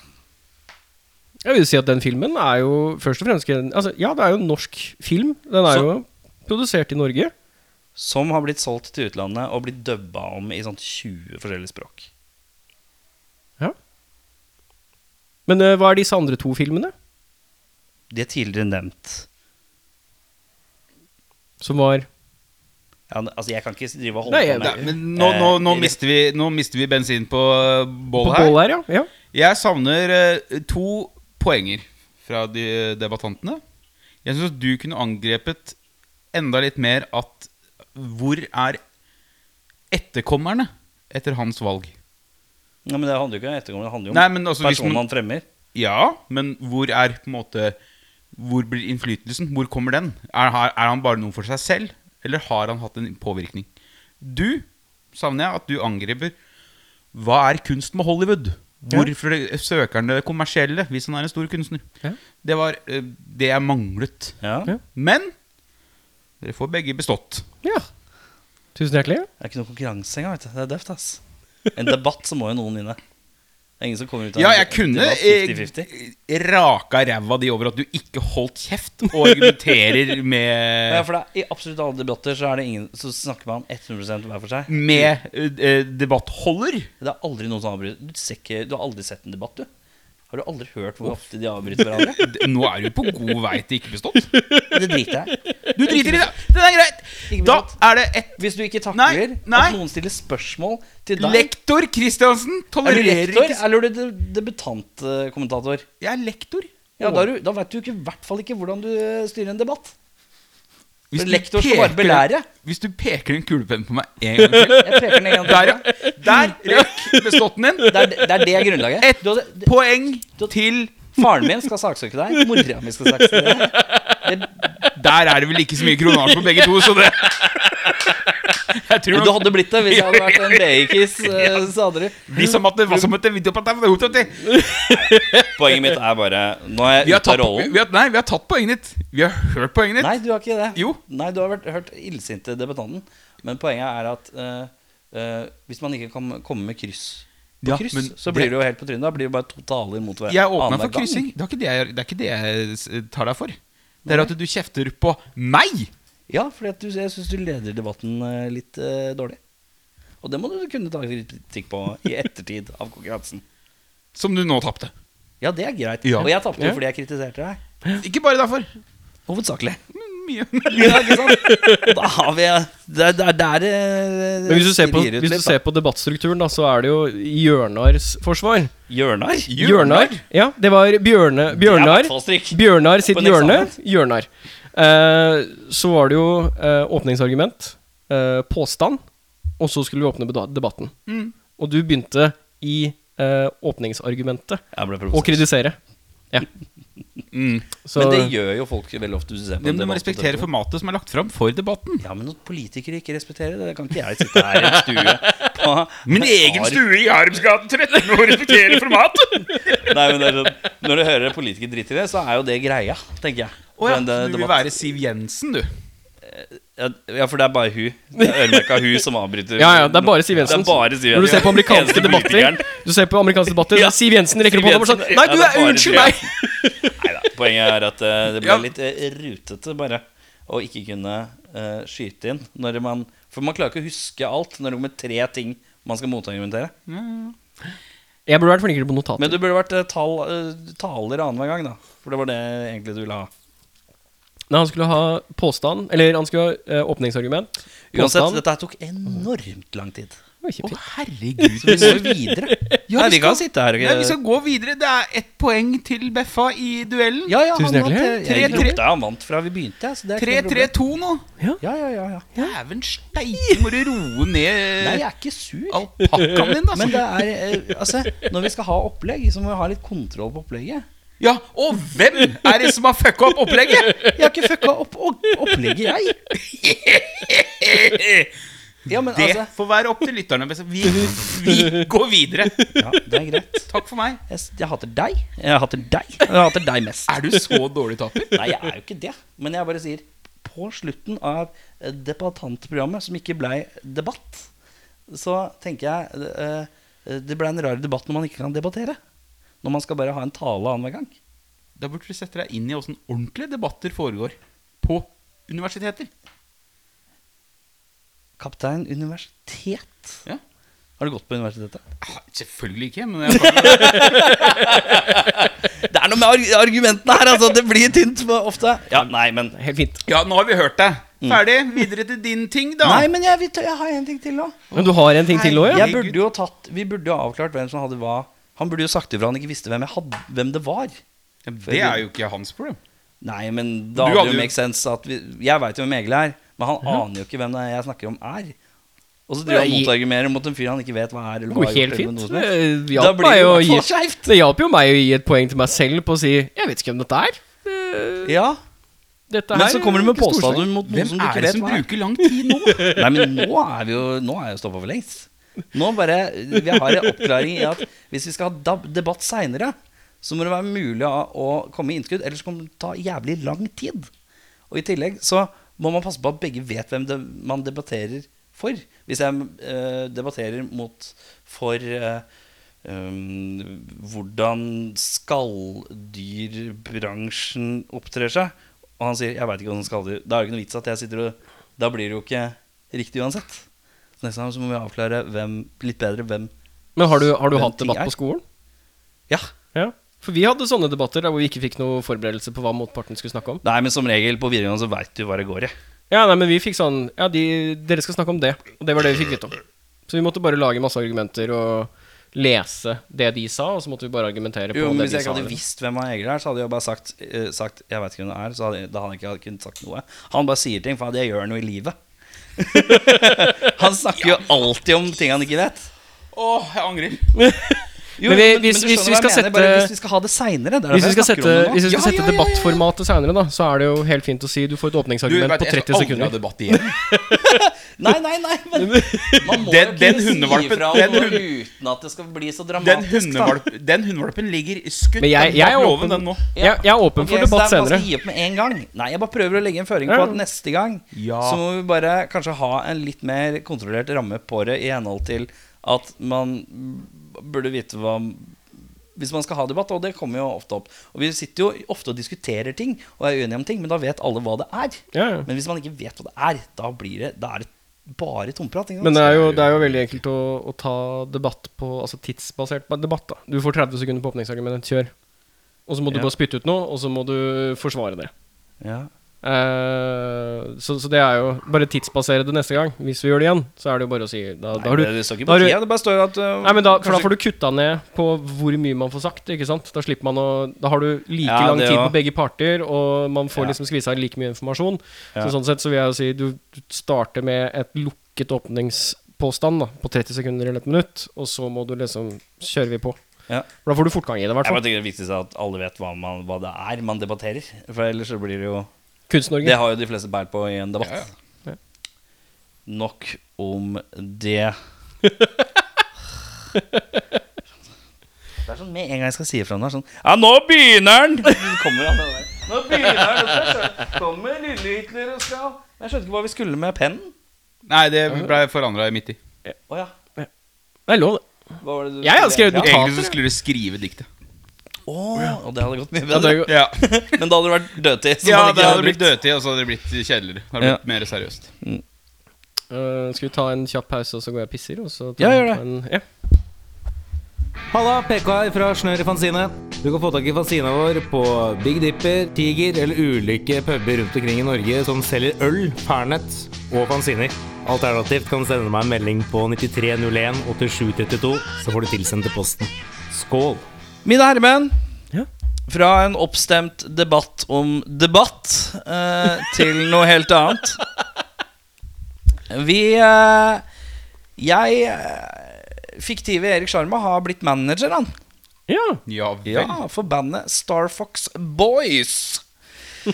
Jeg vil si at den filmen er jo først og fremst altså, Ja, det er jo en norsk film. Den er Så- jo produsert i Norge. Som har blitt solgt til utlandet og blitt dubba om i sånn 20 forskjellige språk. Ja. Men uh, hva er disse andre to filmene? De er tidligere nevnt. Som var Ja, altså, jeg kan ikke drive og holde Nei, på med men nå, nå, nå, Eh, mister vi, nå mister vi bensin på på bålet her. bål her, ja. ja. Jeg savner uh, to poenger fra de debattantene. Jeg syns du kunne angrepet enda litt mer at hvor er etterkommerne etter hans valg? Ja, men det handler jo ikke om etterkommere, det handler jo om Nei, men altså, hvis personen man- han fremmer. Ja, men hvor er på en måte Hvor blir innflytelsen? Hvor kommer den? Er, er han bare noe for seg selv, eller har han hatt en påvirkning? Du savner jeg at du angriper Hva er kunst med Hollywood? Hvorfor søker han det kommersielle hvis han er en stor kunstner? Ja. Det var eh, det jeg manglet. Ja. Ja. Men dere får begge bestått. ja. Tusen hjertelig. Det er ikke noe konkurranse engang. vet du. Det er døvt, ass. En debatt, så må jo noen vinne. Det er ingen som kommer ut av Ja, en jeg kunne debatt 50-50. eh, raka ræva di over at du ikke holdt kjeft og argumenterer med Ja, for det er, I absolutt alle debatter så, er det ingen, så snakker man 100% hver for seg. med eh, debattholder. Det er aldri noen som avbryter. Du, ser ikke, du har aldri sett en debatt, du. Har du aldri hørt hvor ofte de avbryter hverandre? Nå er du på god vei til ikke bestått. Det driter jeg. Du driter i det! Det er greit! Da er det ett Hvis du ikke takler Nei, nei. at noen stiller spørsmål til deg Lektor Kristiansen Er du tolererer lektor, ikke eller er du de- debutantkommentator? Jeg er lektor. Ja, da, du, da vet du i hvert fall ikke hvordan du eh, styrer en debatt. Hvis du lektor skal bare belære. Hvis du peker en kulepenn på meg en gang til Jeg peker den en gang til. Der, ja. Der røk beståtten din. Det er det, er det grunnlaget. Ett Du poeng til faren min skal saksøke deg. Mora mi skal saksøke deg. Det, Der er det vel ikke så mye kronasj på begge to, så det du hadde blitt det hvis jeg hadde vært en BI-kiss. eh, Poenget mitt er bare Nå er jeg ute av rollen. vi har, nei, vi har tatt poenget ditt. Vi har hørt poenget ditt. Nei, du har ikke det. Jo. Nei, du har vært, hørt illsinte debattanten. Men poenget er at uh, uh, hvis man ikke kan komme med kryss på Ja, kryss, men så blir det jo helt på trynet. Da blir det bare to taler mot hverandre. Jeg åpna for kryssing. Det er det jeg, det er ikke det jeg tar deg for. Det er at du kjefter på meg. Ja, for jeg syns du leder debatten eh, litt eh, dårlig. Og det må du kunne ta kritikk på i ettertid av konkurransen. Som du nå tapte. Ja, det er greit. Ja. Og jeg tapte jo Ja. fordi jeg kritiserte deg. Ikke bare derfor. Hovedsakelig. Men Mye. Ja, ikke sant? Og da har vi Det er det er der Men hvis du ser på, hvis du ser på debattstrukturen, da, så er det jo hjørnars forsvar. Hjørnar? Hjørnar? Ja, det var Bjørne, Det er Bjørnar. hvertfallstrykk. Bjørnar sitt hjørne. eksamen. Eh, så var det jo eh, åpningsargument, eh, påstand, og så skulle vi åpne debatten. Mm. Og du begynte i åpningsargumentet å kritisere. Ja. Mm. Så Men det gjør jo folk veldig ofte. Du må debatt respektere formatet som er lagt fram for debatten. Ja, men når politikere ikke respekterer det, det kan ikke jeg sitte her i en stue på Min egen stue i Haremsgaten 13 og respektere formatet! Nei, men det er sånn, Når du hører politikere drite i det, så er jo det greia, tenker jeg. Å ja, det- så du vil være Siv Jensen, du. Ja, ja, for det er bare hun. Det er øremerka hun som avbryter. Ja, ja, det er bare Siv Jensen. Det er bare Siv Jensen. Når du ser på amerikanske debatter. Du ser på amerikanske debatter Ja. Siv Jensen rekker opp hånda sånn Nei, du er Unnskyld meg! Neida, Poenget er at eh, det ble Ja. litt eh, rutete bare å ikke kunne uh, skyte inn når man For man klarer ikke å huske alt når det kommer tre ting man skal motargumentere. Jeg burde vært flinkere på notater. Men du burde vært uh, tal, uh, taler annenhver gang, da. For det var det egentlig du ville ha. Nei, han skulle ha påstand, eller han skulle ha eh, åpningsargument. Uansett, Påstand. dette her tok enormt lang tid. Det var Å, kjempefint. herregud. Så vi må jo videre. Ja, Nei, vi kan skal- sitte her og Nei, vi skal gå videre. Det er ett poeng til Beffa i duellen. Ja, ja, Tusen han vant. hjertelig. Jeg, jeg 3-3. lukta han vant fra vi begynte. Så det er ikke noe problem. 3-3-2 nå. Ja, ja, ja, ja. Dæven steike, må du roe Nei, jeg ned er ikke sur. alpakkaen din, Men altså. det er eh, Altså, når vi skal ha opplegg, så må vi ha litt kontroll på opplegget. Ja, og hvem er det som har fucka opp opplegget? Jeg har ikke fucka opp opp- opplegget, jeg. Ja, men Det altså får være opp til lytterne. Vi, vi går videre. Ja, det er greit. Takk for meg. Jeg, jeg hater deg. Jeg hater deg. Jeg hater deg mest. Er du så dårlig taper? Nei, jeg er jo ikke det. Men jeg bare sier på slutten av eh, debattantprogrammet, som ikke blei debatt, så tenker jeg eh, det ble en rar debatt når man ikke kan debattere. Når man skal bare ha en tale annenhver gang. Da burde du sette deg inn i åssen ordentlige debatter foregår på universiteter. Kaptein universitet. Ja. Har du gått på universitetet? Ah, Selvfølgelig ikke, men jeg kan, Det er noe med arg argumentene her, altså. Det blir tynt ofte. Ja, nei, men Helt fint. Ja, nå har vi hørt deg. Ferdig. Videre til din ting, da. Nei, men jeg, jeg har en ting til nå. Men du har en ting til òg, ja? Jeg burde jo tatt Vi burde jo avklart hvem som hadde hva. Han burde jo sagt ifra han ikke visste hvem, jeg hadde, hvem det var. Ja, Det er jo ikke hans problem. Nei, men da hadde det jo make sense at vi, Jeg veit jo hvem Egil er, men han aner jo ikke hvem det er jeg snakker om er. Og så driver han motargumerer mot en fyr han ikke vet hva er. Eller Det hva helt fint. Det hjalp jo. Det hjalp jo meg å gi et poeng til meg selv på å si Jeg vet ikke hvem dette er. Det- Ja, Dette Men så kommer du er med påstander mot noen Hvem som du er ikke det vet som hva er. bruker lang tid nå? Nei, men nå er vi jo Nå er jeg stoppa for lengst. Nå bare Vi har en oppklaring i at hvis vi skal ha debatt seinere, så må det være mulig å komme i innskudd, ellers kan det ta jævlig lang tid. Og i tillegg så må man passe på at begge vet hvem det, man debatterer for. Hvis jeg eh, debatterer mot for eh, um, hvordan skalldyrbransjen opptrer seg, og han sier 'jeg veit ikke hvordan skalldyr' Da er det ikke noe vits at jeg sitter og Da blir det jo ikke riktig uansett. Neste gang så må vi avklare hvem, litt bedre hvem Men har du, har du hatt debatt på skolen? Ja. Ja. For vi hadde sånne debatter der hvor vi ikke fikk noe forberedelse på hva motparten skulle snakke om. Nei, men som regel på videregående så veit du hva det går i. Ja, nei, men vi fikk sånn Ja, de, dere skal snakke om det. Og det var det vi fikk vite om. Så vi måtte bare lage masse argumenter og lese det de sa, og så måtte vi bare argumentere på Jo, men det Hvis de jeg ikke sa. hadde visst hvem han Egil er, så hadde jeg bare sagt, uh, sagt 'jeg veit ikke hvem det er', så hadde, da hadde han ikke kunnet sagt noe. Han bare sier ting, for det gjør noe i livet. han snakker jo alltid om ting han ikke vet. Åh, jeg angrer. Jo, Men vi- men, hvis- men hvis vi mener, bare sette- Hvis vi skal ha det seinere Hvis vi skal sette, hvis vi skal Ja, sette ja, ja, debattformatet seinere, så er det jo helt fint å si du får et Du åpningsargument vet, på jeg skal aldri ha debatt igjen. Nei, nei, nei, men man må Den- jo den kunne si fra noe hund- uten at det skal bli så Den, dramatisk. da. hundevalp, den hundevalpen ligger skutt Men jeg- jeg er åpen- den nå. Jeg, jeg er åpen Ok, for så debatt det er senere. å gi opp med en gang. Nei, jeg bare prøver å legge en føring Ja. på at neste gang Ja. så må vi bare kanskje ha en litt mer kontrollert ramme på det i henhold til at man burde vite hva hvis man skal ha debatt, og det kommer jo ofte opp. Og Vi sitter jo ofte og diskuterer ting og er uenige om ting, men da vet alle hva det er. Ja, ja. Men hvis man ikke vet hva det er, da blir det, da er det bare tomprat. Men det er jo, det er jo veldig enkelt å, å ta debatt på Altså tidsbasert debatt. da Du får 30 sekunder på åpningsargumentet. Kjør. Og så må du Ja. bare spytte ut noe, og så må du forsvare det. ja. Eh, så, så det er jo Bare tidsbasere det neste gang. Hvis vi gjør det igjen, så er det jo bare å si Da, da Nei, har du det, står ikke på tida, det bare står at uh, Nei, men da, for da får du kutta ned på hvor mye man får sagt. Ikke sant? Da slipper man å Da har du like Ja, lang tid på begge parter, og man får Ja. liksom skvisa like mye informasjon. Så sånn sett så vil jeg jo si du, du starter med et lukket åpningspåstand da, på 30 sekunder eller et minutt, og så må du liksom Kjører vi på. Ja. For Da får du fortgang i det, i hvert Jeg fall. tenker det viktigste er at alle vet hva, man, hva det er man debatterer. For ellers så blir det jo Kunst-Norge. Det har jo de fleste bært på i en debatt. Ja, ja. Nok om det. Det er sånn Med en gang jeg skal si ifra noe, er sånn Ja, nå begynner den! Kommer han, der. Nå begynner den! Kommer lille Hitler og skal Jeg skjønte ikke hva vi skulle med pennen. Nei, det ble forandra midt i. Å ja. Det er lov, det. Hva var det du Jeg har skrevet notater. Egentlig så skulle du skrive diktet. Å, og det hadde gått mye bedre. Ja, Men da hadde det vært dødtid. ja det hadde blitt dødtid, og så hadde det blitt kjedeligere. Det hadde Ja. blitt mer seriøst. Øh, skal vi ta en kjapp pause, og så går jeg og pisser? Og så Ja, gjør det. En, ja. Halla, PK her fra Snør i Fanzine. Du kan få tak i fanzina vår på Big Dipper, Tiger eller ulike puber rundt omkring i Norge som selger øl, Fernet og fanziner. Alternativt kan du sende meg en melding på 9301 8732, så får du tilsendt til posten. Skål! Mine herremenn, Ja. fra en oppstemt debatt om debatt eh, til noe helt annet. Vi eh, Jeg eh, Fiktive Erik Sjarma har blitt manager, han. ja. Ja vel. Ja, for bandet Star Fox Boys.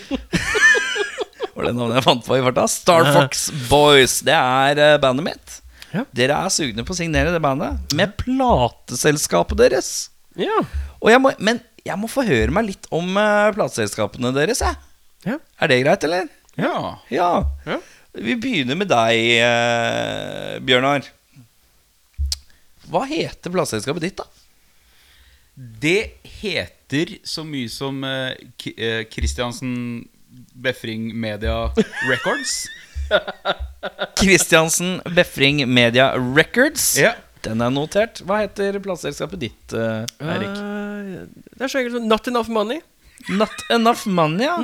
Var det navnet jeg fant på i farta? Star Fox Boys. Det er eh, bandet mitt. Ja. Dere er sugne på å signere det bandet med plateselskapet deres. Ja. Og jeg må, men jeg må få høre meg litt om uh, plateselskapene deres. Jeg. Ja. Er det greit, eller? Ja. Ja. Ja. Vi begynner med deg, uh, Bjørnar. Hva heter plateselskapet ditt, da? Det heter så mye som uh, Christiansen Befring Media Records. Christiansen Befring Media Records. Ja. Den er notert. Hva heter plateselskapet ditt, eh, Eirik? Uh, det er så enkelt som Not Enough Money. Not Enough Money, ja.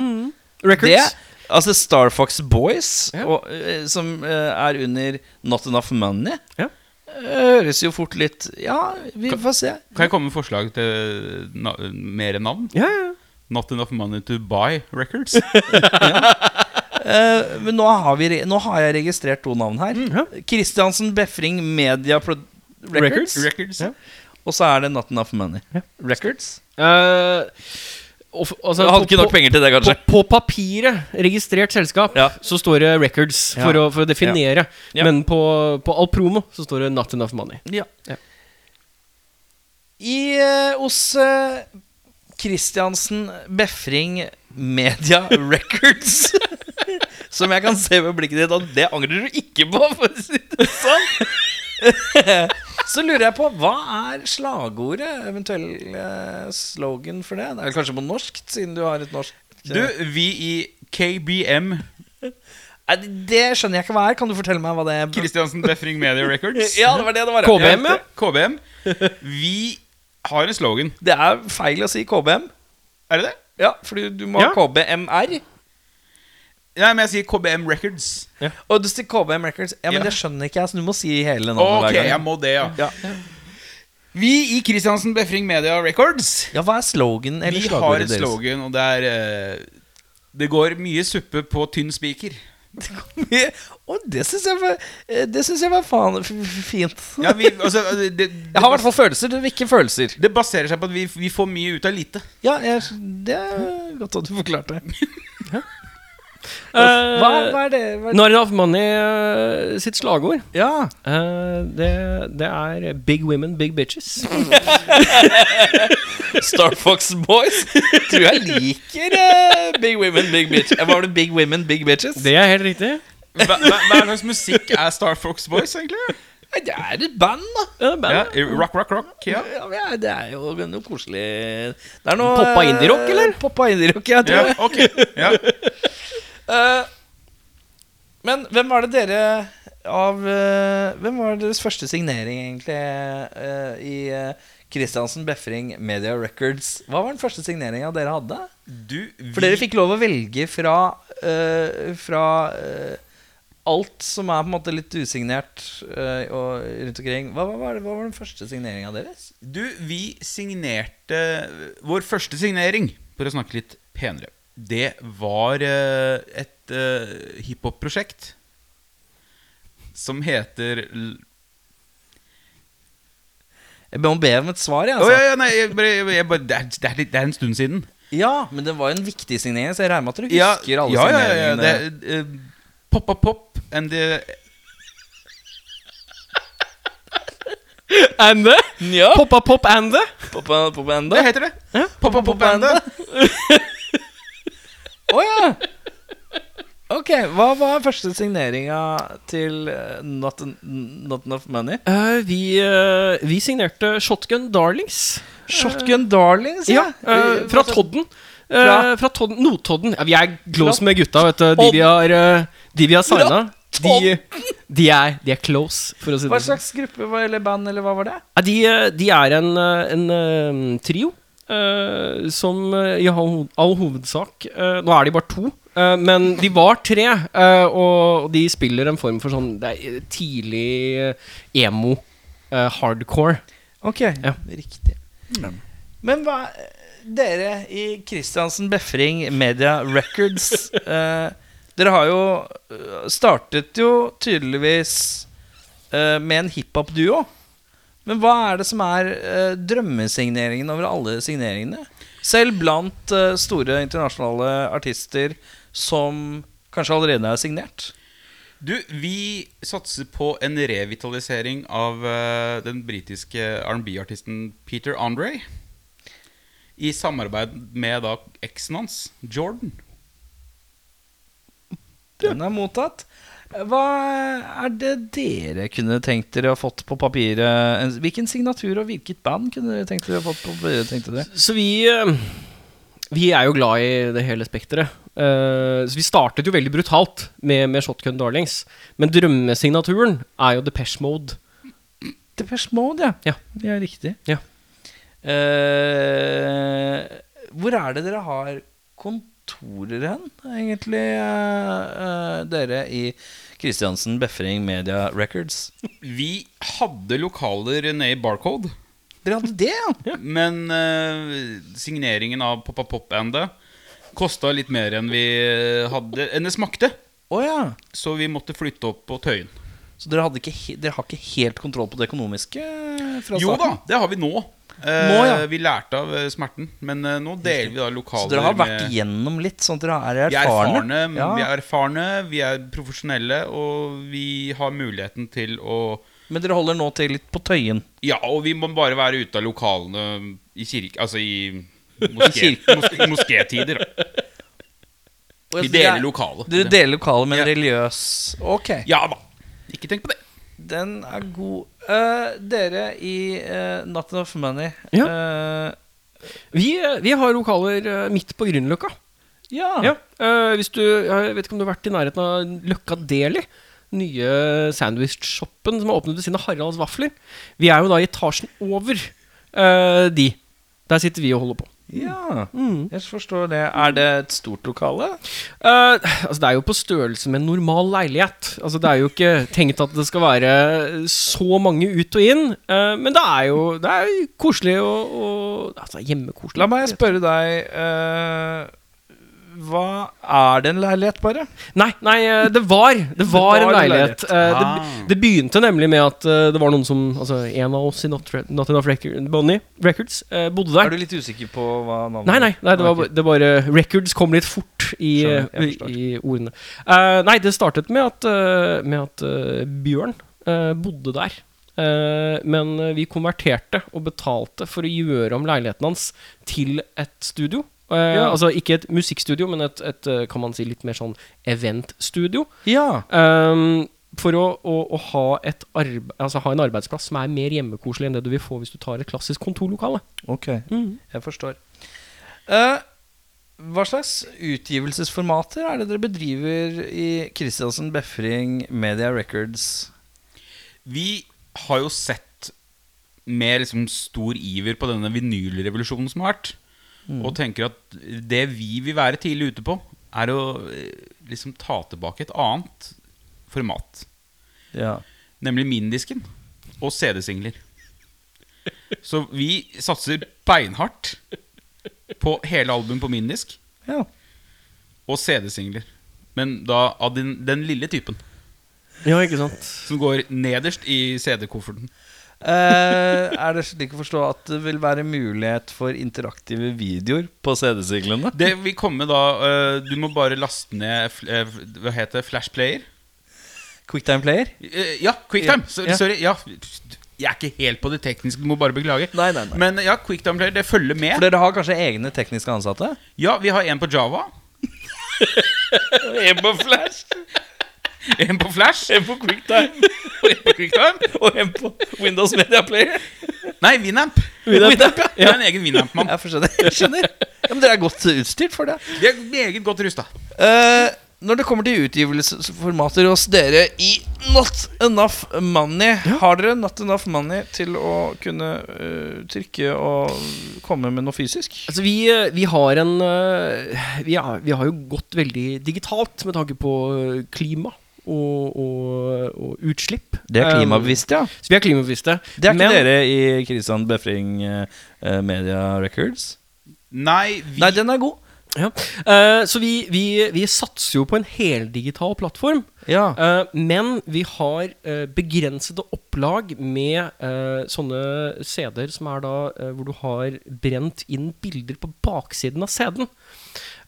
Records. Det, altså Star Fox Boys, Ja. og, eh, som eh, er under Not Enough Money, Ja. eh, høres jo fort litt Ja, vi får se. Kan jeg komme med forslag til na mer navn? Ja, ja. Not enough money to buy records. Eh, men nå har, vi, nå har jeg registrert to navn her. Mm, ja. Christiansen Befring Media Pro Records. Records. Ja. Og så er det Not Enough Money. Ja. Records. Uh, og, altså, Jeg hadde på- ikke nok penger til det, kanskje. på papiret, registrert selskap, Ja. så står det records for, Ja. å, for å definere. Ja. Men på, på all promo så står det not enough money. Ja. Ja. I uh, hos Kristiansen Christiansen Befring Media Records Som jeg kan se ved blikket ditt, og det angrer du ikke på, for å si det sånn. Så lurer jeg på, hva er slagordet, eventuell eh, slogan for det? Det er vel kanskje på norsk, siden du har et norsk Du, vi i KBM Nei, Det skjønner jeg ikke hva er. Kan du fortelle meg hva det er? Kristiansen Befring Media Records. Ja, det var det det var. KBM, ja. KBM. Vi har en slogan. Det er feil å si KBM. Er det det? Ja, fordi du må Ja. ha KBMR. Nei, men jeg sier KBM Records. Og du sier KBM Records. Ja, men Ja. det skjønner ikke jeg, så du må si hele navnet Ok, hver gang. jeg må det, ja. Ja. Vi i Kristiansen Befring Media Records ja, hva er slogan eller Vi har et deres? slogan, og det er uh, Det går mye suppe på tynn spiker. Å, det syns jeg var eh, Det synes jeg var faen f f fint. Ja, vi, altså, det, det, jeg har i hvert fall følelser. Du vil ikke følelser. det baserer seg på at vi, vi får mye ut av lite. Ja, jeg, det er godt at du forklarte. Uh, Hva, hva er det? Hva er det? Not enough money uh, sitt slagord, Ja. uh, det, det er big women, big bitches. Star Fox Boys. Tror jeg liker uh, Big Women, Big Bitches'. Var det Big Women, Big Bitches? Det er helt riktig. Hva, hva, slags musikk er Star Fox Boys, egentlig? Det er et band, da. Ja, band. Ja, rock, rock, rock. Ja. Ja, det er jo noe koselig Det er noe Poppa eh, indie-rock, eller? Poppa indie-rock, jeg tror Ja, jeg. ok. Eh, men hvem var det dere av eh, Hvem var deres første signering, egentlig, eh, i Christiansen Befring Media Records? Hva var den første signeringa dere hadde? Du, vi, For dere fikk lov å velge fra uh, Fra uh, alt som er på en måte litt usignert uh, og rundt omkring. Hva, hva, var det, hva var den første signeringa deres? Du, vi signerte Vår første signering, for å snakke litt penere, det var eh, et uh, hiphop-prosjekt som heter Jeg må be om et svar, jeg. Altså. Oh, ja, ja, nei, jeg bare, jeg bare, det, er, det, er litt, det er en stund siden. Ja, men det var jo en viktig signering, så jeg regner med at Ja, husker alle ja, ja, ja, ja, signeringene. det, uh, Pop up pop and the Ande? Ja, Poppa pop ande? pop and the? Det heter det. Pop up pop and the Å ja! Ok, hva var første signeringa til eh, Not, Not Enough Money? Eh, vi, eh, vi signerte Shotgun Darlings. Shotgun Darlings, Ja, eh, fra Todden. Eh, Fra- fra Todden, Notodden. Ja, vi er close med gutta, vet du. De vi har, eh, de vi har signa. De, de, er, de er close, for å si Hva det sånn. slags gruppe var- eller band, eller hva var det? Ja, de, eh, de er en, eh, en eh, trio eh, som eh, i all, all hovedsak eh, Nå er de bare to, eh, men de var tre. eh, og de spiller en form for sånn Det er tidlig emo, hardcore. Ok, Ja. riktig. Men hva Dere i Christiansen Befring Media Records eh, Dere har jo startet jo tydeligvis eh, med en hiphop-duo. Men hva er det som er eh, drømmesigneringen over alle signeringene? Selv blant eh, store internasjonale artister som kanskje allerede er signert. Du, vi satser på en revitalisering av eh, den britiske R&B-artisten Peter Andre. I samarbeid med da eksen hans, Jordan. Den er mottatt. Hva er det dere kunne tenkt dere å fått på papiret? Hvilken signatur og hvilket band kunne dere tenkt dere å fått på papiret? tenkte dere? Så vi eh, Vi er jo glad i det hele spekteret. Eh, så vi startet jo veldig brutalt med, med Shotgun Darlings. Men drømmesignaturen er jo Depeche Mode. Depeche Mode, ja. Ja. Det er riktig. Ja. Uh, hvor er det dere har kontorer hen, egentlig, uh, dere i Kristiansen Befring Media Records? Vi hadde lokaler nede i Barcode. Dere hadde det, ja? Men uh, signeringen av Pop Up Pop-bandet kosta litt mer enn vi hadde Enn det smakte. Oh, ja. Så vi måtte flytte opp på Tøyen. Så dere, ikke dere har ikke helt kontroll på det økonomiske Jo da, det har vi nå. Eh, Nå, ja. Vi lærte av eh, smerten. Men eh, nå deler vi da lokaler Så dere har vært igjennom litt, sånn at dere er vi er erfarne? erfarne, Ja. vi er erfarne, vi er profesjonelle, og vi har muligheten til å Men dere holder nå til litt på Tøyen? Ja, og vi må bare være ute av lokalene i kirke... Altså i moské, moskétider. da. Vi deler lokalet. Dere deler lokalet med en religiøs Ok, Ja da. Ikke tenk på det. Den er god. Uh, dere i uh, Not Enough Money Ja. uh, Vi, eh, vi har lokaler eh, midt på Grünerløkka. ja. Ja, eh, hvis du, jeg vet ikke om du har vært i nærheten av Løkka Deli Nye sandwich-shoppen som har åpnet ved siden av Haralds Vafler Vi er jo da i etasjen over eh, de Der sitter vi og holder på Ja, Mm. jeg forstår det. Er det et stort lokale? Eh, altså Det er jo på størrelse med en normal leilighet Altså Det er jo ikke tenkt at det skal være så mange ut og inn eh, Men det er jo Det er jo koselig og, og Altså hjemmekoselig La meg spørre deg eh, Hva Er det en leilighet, bare? Nei, nei, eh, det var Det var, var en en leilighet. Eh, Ah. Det, det begynte nemlig med at eh, det var noen som Altså en av oss i Not, Not Enough Record, Bonnie Records bodde der. Er du litt usikker på hva navnet Nei, nei, nei det, var, det bare Records kom litt fort i, i, ordene. Uh, nei, det startet med at, med at uh, Bjørn uh, bodde der. Uh, men vi konverterte og betalte for å gjøre om leiligheten hans til et studio. Eh, Ja. Altså ikke et musikkstudio, men et, et eh, kan man si litt mer sånn eventstudio. Ja. Um, for å, å, å ha, et arbe altså ha en arbeidsplass som er mer hjemmekoselig enn det du vil få hvis du tar et klassisk kontorlokale. Ok, jeg forstår. Uh, hva slags utgivelsesformater er det dere bedriver i Kristiansen Befring Media Records? Vi har jo sett med liksom stor iver på denne vinylrevolusjonen som har vært. Og tenker at det vi vil være tidlig ute på, er å eh, liksom ta tilbake et annet format. Ja. Nemlig mindisken og CD-singler. Så vi satser beinhardt på hele album på mindisk ja. og CD-singler. Men da av den, den lille typen. Ja, ikke sant? Som går nederst i CD-kofferten. Eh, er det slik å forstå at det vil være mulighet for interaktive videoer på CD-siglene? Det vil komme da øh, Du må bare laste ned øh, Hva heter det? Flash Player? Quicktime Player? Eh, ja, QuickTime. Ja. Sorry. Ja. Jeg er ikke helt på det tekniske, du må bare beklage. Nei, nei, nei. Men ja, QuickTime Player, det følger med. For dere har kanskje egne tekniske ansatte? Ja, vi har en på Java. En på Flash, En på Flash. en på Quicktime Og en på QuickTime. og en på Windows Media Player. Nei, Winamp. Winamp, Winamp ja. Det er en egen Winamp-mann. Jeg skjønner. Jeg skjønner. Ja, men dere er godt utstyrt for det. Vi er meget godt rusta. Uh, når det kommer til utgivelsesformater hos dere i Not Enough Money, har dere Not Enough Money til å kunne uh, trykke og komme med noe fysisk? Altså vi, eh, vi har en uh, vi, er, vi har jo gått veldig digitalt med tanke på eh, klima og, og, og utslipp. Det er Um, klimabevisst, ja. så vi er klimabevisste. Det er ikke Men- dere i Kristian Befring eh, eh, Media Records? Nei, vi Nei, den er god. Ja. Uh, så vi, vi, vi satser jo på en heldigital plattform. Ja. Uh, men vi har uh, begrensede opplag med eh, sånne CD-er som er da hvor du har brent inn bilder på baksiden av CD-en.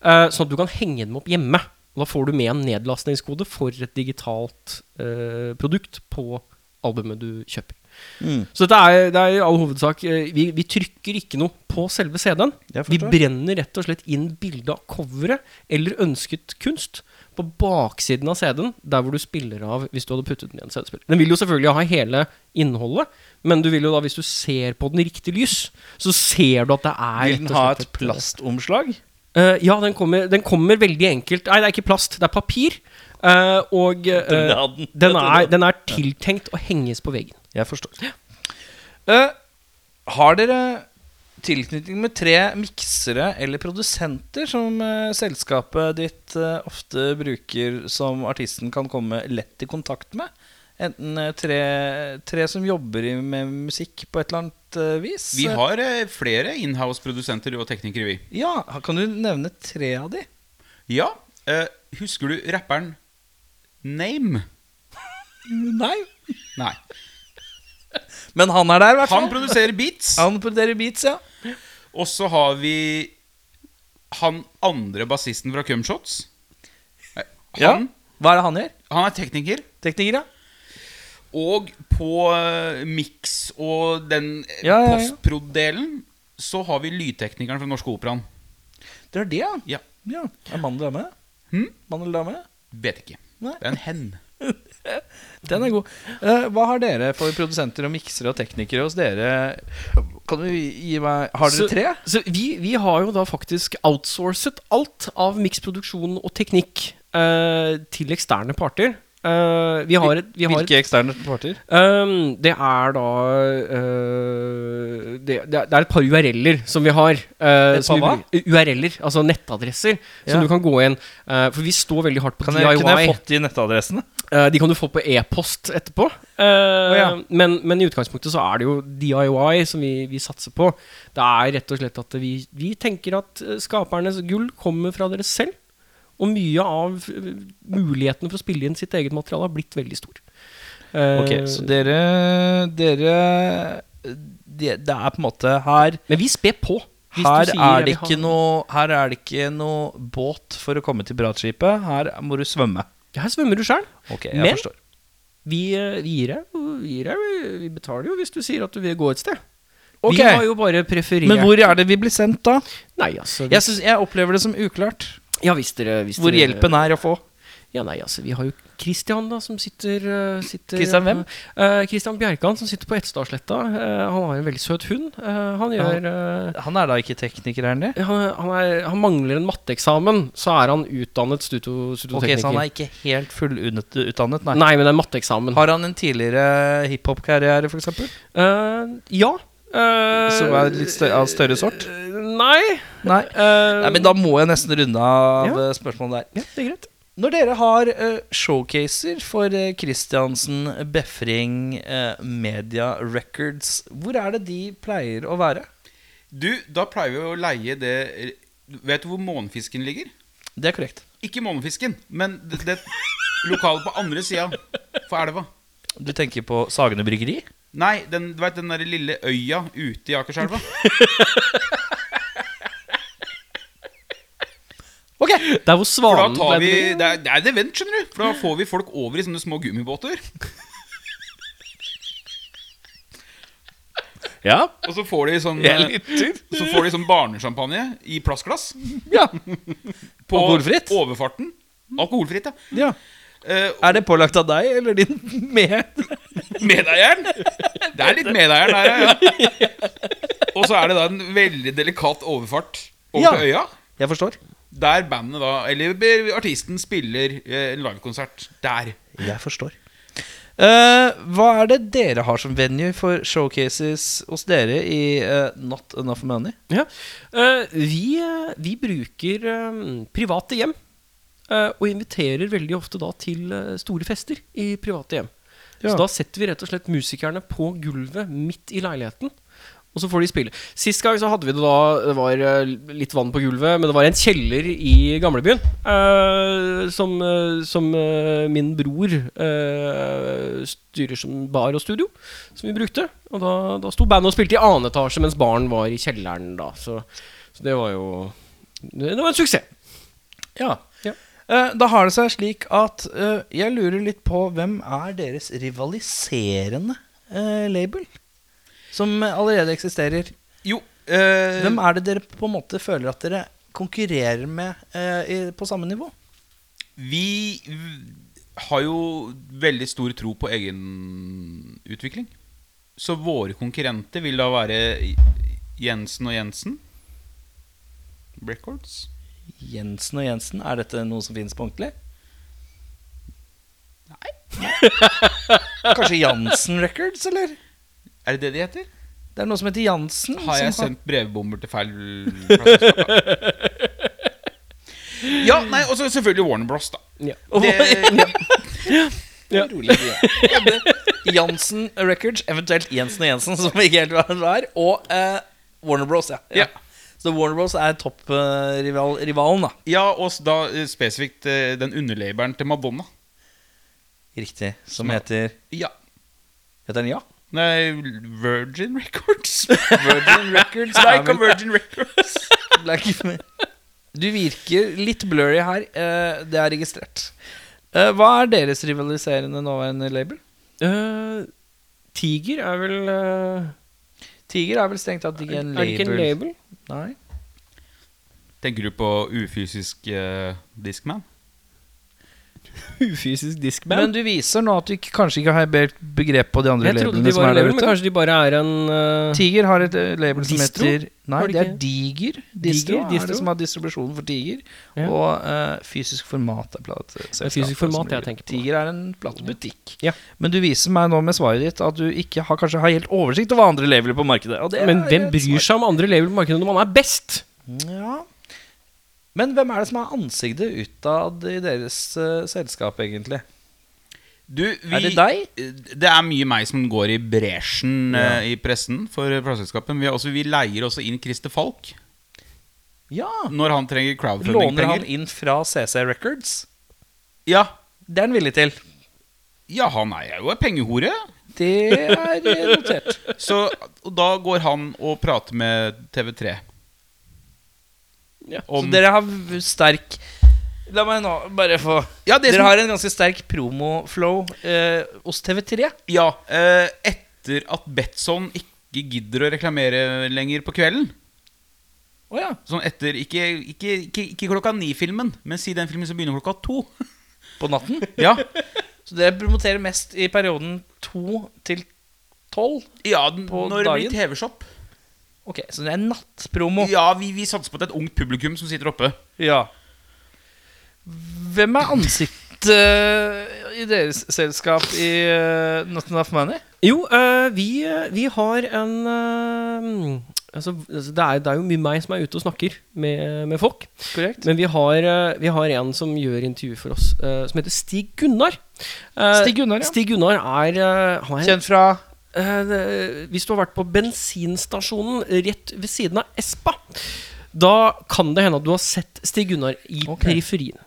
Eh, sånn at du kan henge dem opp hjemme. Og da får du med en nedlastningskode for et digitalt eh, produkt på albumet du kjøper. Mm. Så dette er, det er i all hovedsak eh, vi, vi trykker ikke noe på selve CD-en. Vi brenner rett og slett inn bilde av coveret eller ønsket kunst på baksiden av CD-en, der hvor du spiller av hvis du hadde puttet den i en CD-spiller. Den vil jo selvfølgelig ha hele innholdet, men du vil jo da, hvis du ser på den i riktig lys, så ser du at det er Vil den ha et plastomslag? Eh, ja, den kommer, den kommer veldig enkelt Nei, det er ikke plast, det er papir. Eh, og eh, Den er, den er tiltenkt å henges på veggen. Jeg forstår. Har dere tilknytning med tre miksere eller produsenter som eh, selskapet ditt eh, ofte bruker som artisten kan komme lett i kontakt med? Enten tre, tre som jobber med musikk på et eller annet vis? Vi har eh, flere inhouse-produsenter og teknikere, vi. Ja, Kan du nevne tre av de? Ja. eh, husker du rapperen Name? Nei. Nei. Men han er der, i hvert fall. Han produserer beats. Han produserer beats, ja. Og så har vi han andre bassisten fra Cumshots. Han, ja. Hva er det han gjør? han er tekniker. Tekniker, ja. Og på uh, mix og den eh, Ja, ja, ja. postprod-delen så har vi lydteknikeren fra Norske Operaen. Det er det, ja. Ja. Er mann eller dame? Hmm? Mann eller dame? Vet ikke. Nei. Det er en hen. Den er god. Eh, hva har dere for produsenter og miksere og teknikere hos dere? Kan du gi meg Har dere Så- tre? Så vi, vi har jo da faktisk outsourcet alt av miksproduksjon og teknikk eh, til eksterne parter. Eh, vi har et, vi har et Hvilke eksterne parter? Um, det er da uh, det, det, er, et par URL-er som vi har. Uh, som vi, URL-er, altså nettadresser, som du kan gå inn. eh, for vi står veldig hardt på Kan jeg, DIY. kunne jeg fått de nettadressene? Eh, de kan du få på e-post etterpå. Oh, ja. men, men i utgangspunktet så er det jo DIY som vi, vi satser på. Det er rett og slett at vi, vi tenker at eh, skapernes gull kommer fra dere selv. Og mye av muligheten mulighetene for å spille inn sitt eget materiale har blitt veldig stor. Eh, Ok, så dere Dere det, det er på en måte her Men vi sper på. Her er, det ikke noe, her er det ikke noe båt for å komme til Bratskipet. Her må du svømme. Her svømmer du sjøl. Ok, jeg Men- forstår. Vi, eh, vi gir deg vi Vi betaler jo hvis du sier at du vil gå et sted. Okay. Vi har jo bare preferert Men hvor er det vi blir sendt da? Nei, altså Jeg, synes, jeg opplever det som uklart. Ja, hvis dere hvis Hvor dere- hjelpen er å få. Ja, nei, altså, vi har jo Christian, da, som sitter, uh, sitter Christian hvem? Uh, Christian Bjerkan, som sitter på Etstadsletta. Uh, han har en veldig søt hund. Han gjør Han er da ikke tekniker, er han det? han, han, er, han mangler en matteeksamen, så er han utdannet studio, Ok. Så han er ikke helt fullutdannet, nei. Nei, men det er matteeksamen. Har han en tidligere hiphop-karriere, f.eks.? Uh, ja. Eh, Som er litt større, av større sort? Nei. Nei. Uh, Nei, Men da må jeg nesten runde av Ja. eh, spørsmålet der. Ja, det er greit. Når dere har uh, showcaser for Kristiansen Christiansen Befring Media Records, hvor er det de pleier å være? Du, da pleier vi å leie det Vet du hvor Månefisken ligger? Det er korrekt. Ikke Månefisken, men det, det lokalet på andre sida for elva. Du tenker på Sagene Bryggeri? Nei, den, du vet den der lille øya ute i Akerselva? Ok, Der hvor For da svanen tar vi ble- det er, det er et event, skjønner du. For da får vi folk over i sånne små gummibåter. Ja, Og så får de sånn jeg eh, lytter. Så får de sånn barnesjampanje i plastglass. Ja. På Alkoholfritt? overfarten. Alkoholfritt, ja. Ja. Eh, Er det pålagt av deg eller din med? medeieren. Det er litt medeieren der, ja. ja. Og så er det da en veldig delikat overfart over Ja. til øya. Jeg forstår. Der bandet da, eller artisten, spiller eh, en livekonsert. Der. Jeg forstår. Uh, hva er det dere har som venue for showcases hos dere i uh, Not Enough Money? Ja. Uh, vi, vi bruker private hjem. Eh, og inviterer veldig ofte da til eh, store fester i private hjem. Ja. Så da setter vi rett og slett musikerne på gulvet midt i leiligheten. Og så får de spille. Sist gang så hadde vi det da Det var eh, litt vann på gulvet, men det var en kjeller i gamlebyen. Uh, som som uh, min bror styrer som bar og studio, som vi brukte. Og da, da sto bandet og spilte i annen etasje, mens baren var i kjelleren da. Så, så det var jo det var en suksess. Ja. Eh, da har det seg slik at eh, jeg lurer litt på hvem er deres rivaliserende eh, label? Som allerede eksisterer. Jo Hvem er det dere på en måte føler at dere konkurrerer med på samme nivå? Vi har jo veldig stor tro på egen utvikling. Så våre konkurrenter vil da være Jensen og Jensen Records. Jensen og Jensen, er dette noe som finnes på ordentlig? Nei. Kanskje Jansen Records, eller? Er det det de heter? Det er noe som heter Jansen. Har jeg som sendt brevbomber til feil? Ja, nei, og så selvfølgelig Warner Bros, da. Ja. Det, Ja. Rolig, ja. Jansen Records, eventuelt Jensen og Jensen, som ikke helt vet hva er, og eh, Warner Bros. Ja. Ja. Så Warner Bros er topprivalen, rivalen da. ja, og da eh, spesifikt eh, den underlabelen til Madonna. Riktig. Som Som- heter Ja. Heter den Ja? Nei, Virgin Records. Virgin Records. Like a Virgin Records. Black- Du virker litt blurry her. eh, det er registrert. Eh, hva er deres rivaliserende nåværende label? Uh, Tiger er vel uh... Tiger er vel strengt tatt ikke en label. Er det ikke en label. Nei. Tenker du på ufysisk uh, Discman? Ufysisk diskband? Men du viser nå at du ikke, kanskje ikke har helt begrep på de andre jeg trodde labelene de som er der label, men kanskje de bare er en uh, Tiger har et eh, label som Distro? heter Nei, Har de det er Diger. Distro, Diger, er det som har distribusjonen for Tiger. Ja. Og uh, fysisk format er plateselskapet. Fysisk format jeg tenker på. Tiger er en platebutikk. Ja. Men du viser meg nå med svaret ditt at du ikke har, kanskje har helt oversikt over andre labeler på markedet. Og det Men er hvem bryr seg om andre labeler på markedet når man er best? Ja. Men hvem er det som er ansiktet utad i deres uh, selskap, egentlig? Du, vi, Er det deg? Det er mye meg som går i bresjen eh, i pressen for plateselskapet. Vi, vi leier også inn Christer Falk Ja. når han trenger crowdfunding Låner han inn fra CC Records? Ja. Det er han villig til. ja, han er jo en pengehore. Det er notert. Så da går han og prater med TV3 Ja. om Så dere har v- sterk La meg nå bare få Ja, det Dere som- har en ganske sterk promoflow eh, hos TV3. Ja, eh, etter at Betson ikke gidder å reklamere lenger på kvelden Å ja. Sånn etter Ikke, ikke, ikke, ikke klokka ni-filmen, men si den filmen som begynner klokka to. På natten. Ja, Så dere promoterer mest i perioden to til tolv? ja den- På når det blir? TV-shop. Ok, så det er nattpromo. Ja, vi, vi satser på at det er et ungt publikum som sitter oppe. Ja. Hvem er ansiktet eh, i deres selskap i uh, Not Enough Money? Jo, eh, vi, eh, vi har en eh, altså, det, er, det er jo mye meg som er ute og snakker med, med folk. Korrekt? Men vi har, vi har en som gjør intervju for oss, som heter Stig Gunnar. Stig Gunnar, ja. Stig Gunnar er, han er Kjent fra Hvis du har vært på bensinstasjonen rett ved siden av Espa, da kan det hende at du har sett Stig Gunnar i okay. periferien.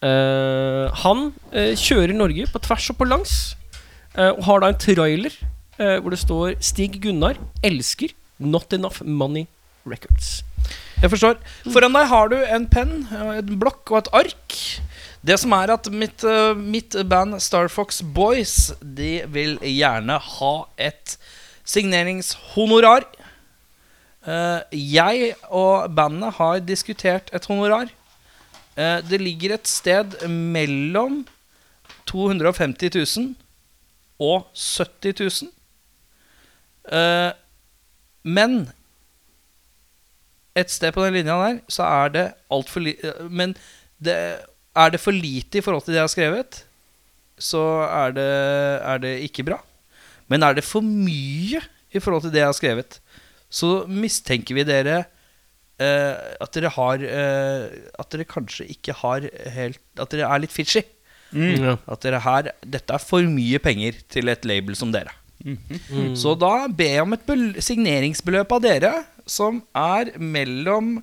Eh, han eh, kjører Norge på tvers og på langs, eh, og har da en trailer eh, hvor det står 'Stig Gunnar elsker Not Enough Money Records'. Jeg forstår. Foran deg har du en penn, en blokk og et ark. Det som er at mitt, eh, mitt band Starfox Boys De vil gjerne ha et signeringshonorar. Eh, jeg og bandet har diskutert et honorar. Eh, det ligger et sted mellom 250 000 og 70 000. Eh, men et sted på den linja der, så er det altfor lite Men det, er det for lite i forhold til det jeg har skrevet, så er det, er det ikke bra. Men er det for mye i forhold til det jeg har skrevet, så mistenker vi dere eh, at dere har eh, At dere kanskje ikke har helt At dere er litt fishy. Ja. At dere her Dette er for mye penger til et label som dere. Mm. Så da ber jeg om et signeringsbeløp av dere som er mellom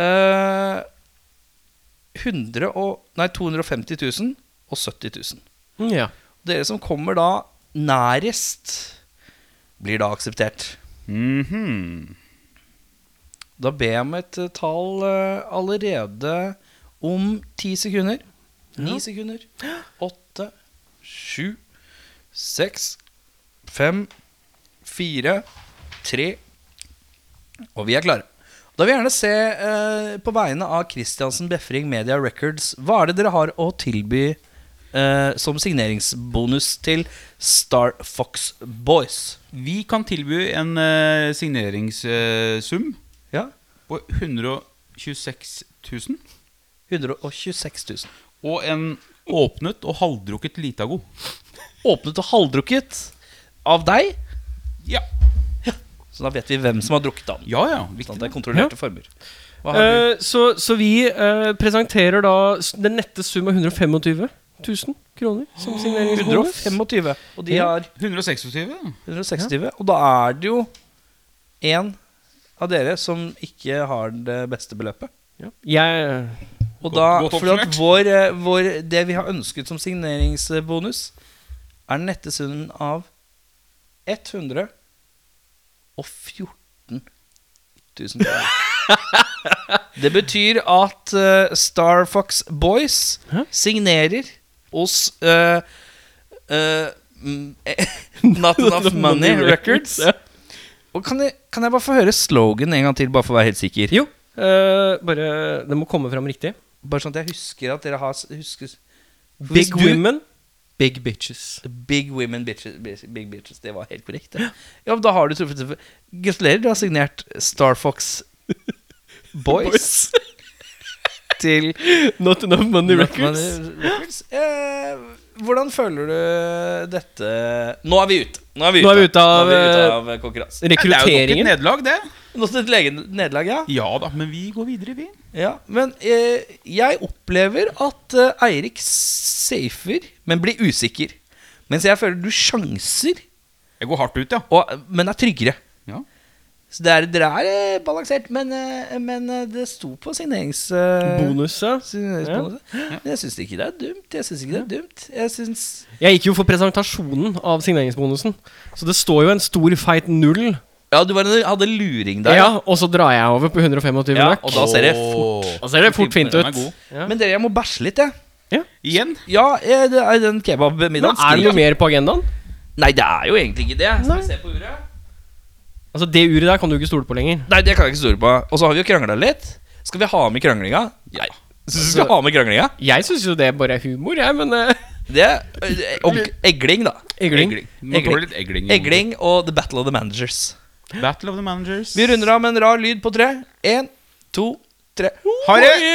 eh, 100 og, nei, 250 000 og 70 000. Ja. Dere som kommer da nærest, blir da akseptert. Mhm. Da ber jeg om et eh, tall eh, allerede om ti sekunder. Ni sekunder. Åtte, sju, seks, fem, fire, tre Og vi er klare. Da vil jeg gjerne se eh, på vegne av Christiansen Befring Media Records Hva er det dere har å tilby eh, som signeringsbonus til Star Fox Boys? Vi kan tilby en uh, signeringssum Ja, på 126 000. 126 000. Og en åpnet og halvdrukket Litago. Åpnet og halvdrukket av deg. Ja. Så da vet vi hvem som har drukket den. Ja, ja. Sånn at det er kontrollerte former. Hva har du? Eh, så, så vi uh, presenterer da den nette sum av 125 000 kroner som signeringsbonus. 125, og de har 126. 160. Og da er det jo en av dere som ikke har det beste beløpet. Ja. Jeg Og da, for at vår, eh, vår, det vi har ønsket som signeringsbonus, er den nette summen av 114 000 kroner. Det betyr at uh, Star Fox Boys Hæ? signerer hos uh, mm, Not Enough Money Records. Og kan jeg, kan jeg bare få høre slogan en gang til, bare for å være helt sikker? Jo, bare Det må komme fram riktig. Bare sånn at jeg husker at dere har husker, Big women, big bitches. Big women bitches, big bitches. Det var helt korrekt. Ja, Ja, men da har du truffet Gratulerer, du har signert Star Fox Boys til Not enough money Not records. Money Records. Eh, hvordan føler du dette Nå er vi ute. Nå er vi ute, Nå er vi ute av, vi ute av konkurransen. Det er jo nok et Rekrutteringen. nederlag, det. Nå til et lege- nederlag, ja. Ja da, men vi går videre, vi. ja. Men eh, jeg opplever at eh, Eirik safer, men blir usikker. Mens jeg føler du sjanser, Jeg går hardt ut, ja. og, men er tryggere. ja. Så det er, dere er eh, balansert, men, eh, men eh, det sto på signerings... eh, Bonus, ja. signeringsbonus. Men jeg syns ikke det er dumt. Jeg synes ikke det er dumt Jeg Jeg gikk jo for presentasjonen av signeringsbonusen. Så det står jo en stor, feit null. Ja, du var, en- hadde luring der. Ja, Og så drar jeg over på 125 Ja, og da ser det fort Da ser det fort fint ut. Ja. Men dere, jeg må bæsje litt, jeg. Igjen. Ja, eh, det er den kebabmiddagen. er det noe mer på agendaen? Nei, det er jo egentlig ikke det. Skal Nei. vi se på uret? Altså Det uret der kan du ikke stole på lenger. Nei, det kan jeg ikke stole på. Og så har vi jo krangla litt. Skal vi ha med kranglinga? Nei. Syns du vi skal ha med kranglinga? Jeg syns jo det bare er humor, jeg, men eh, Det eh, og Egling, da. Egling. Egling. egling. Egling og The Battle of the Managers. Battle of the Managers. Vi runder av med en rar lyd på tre. Én, to, tre. Harry!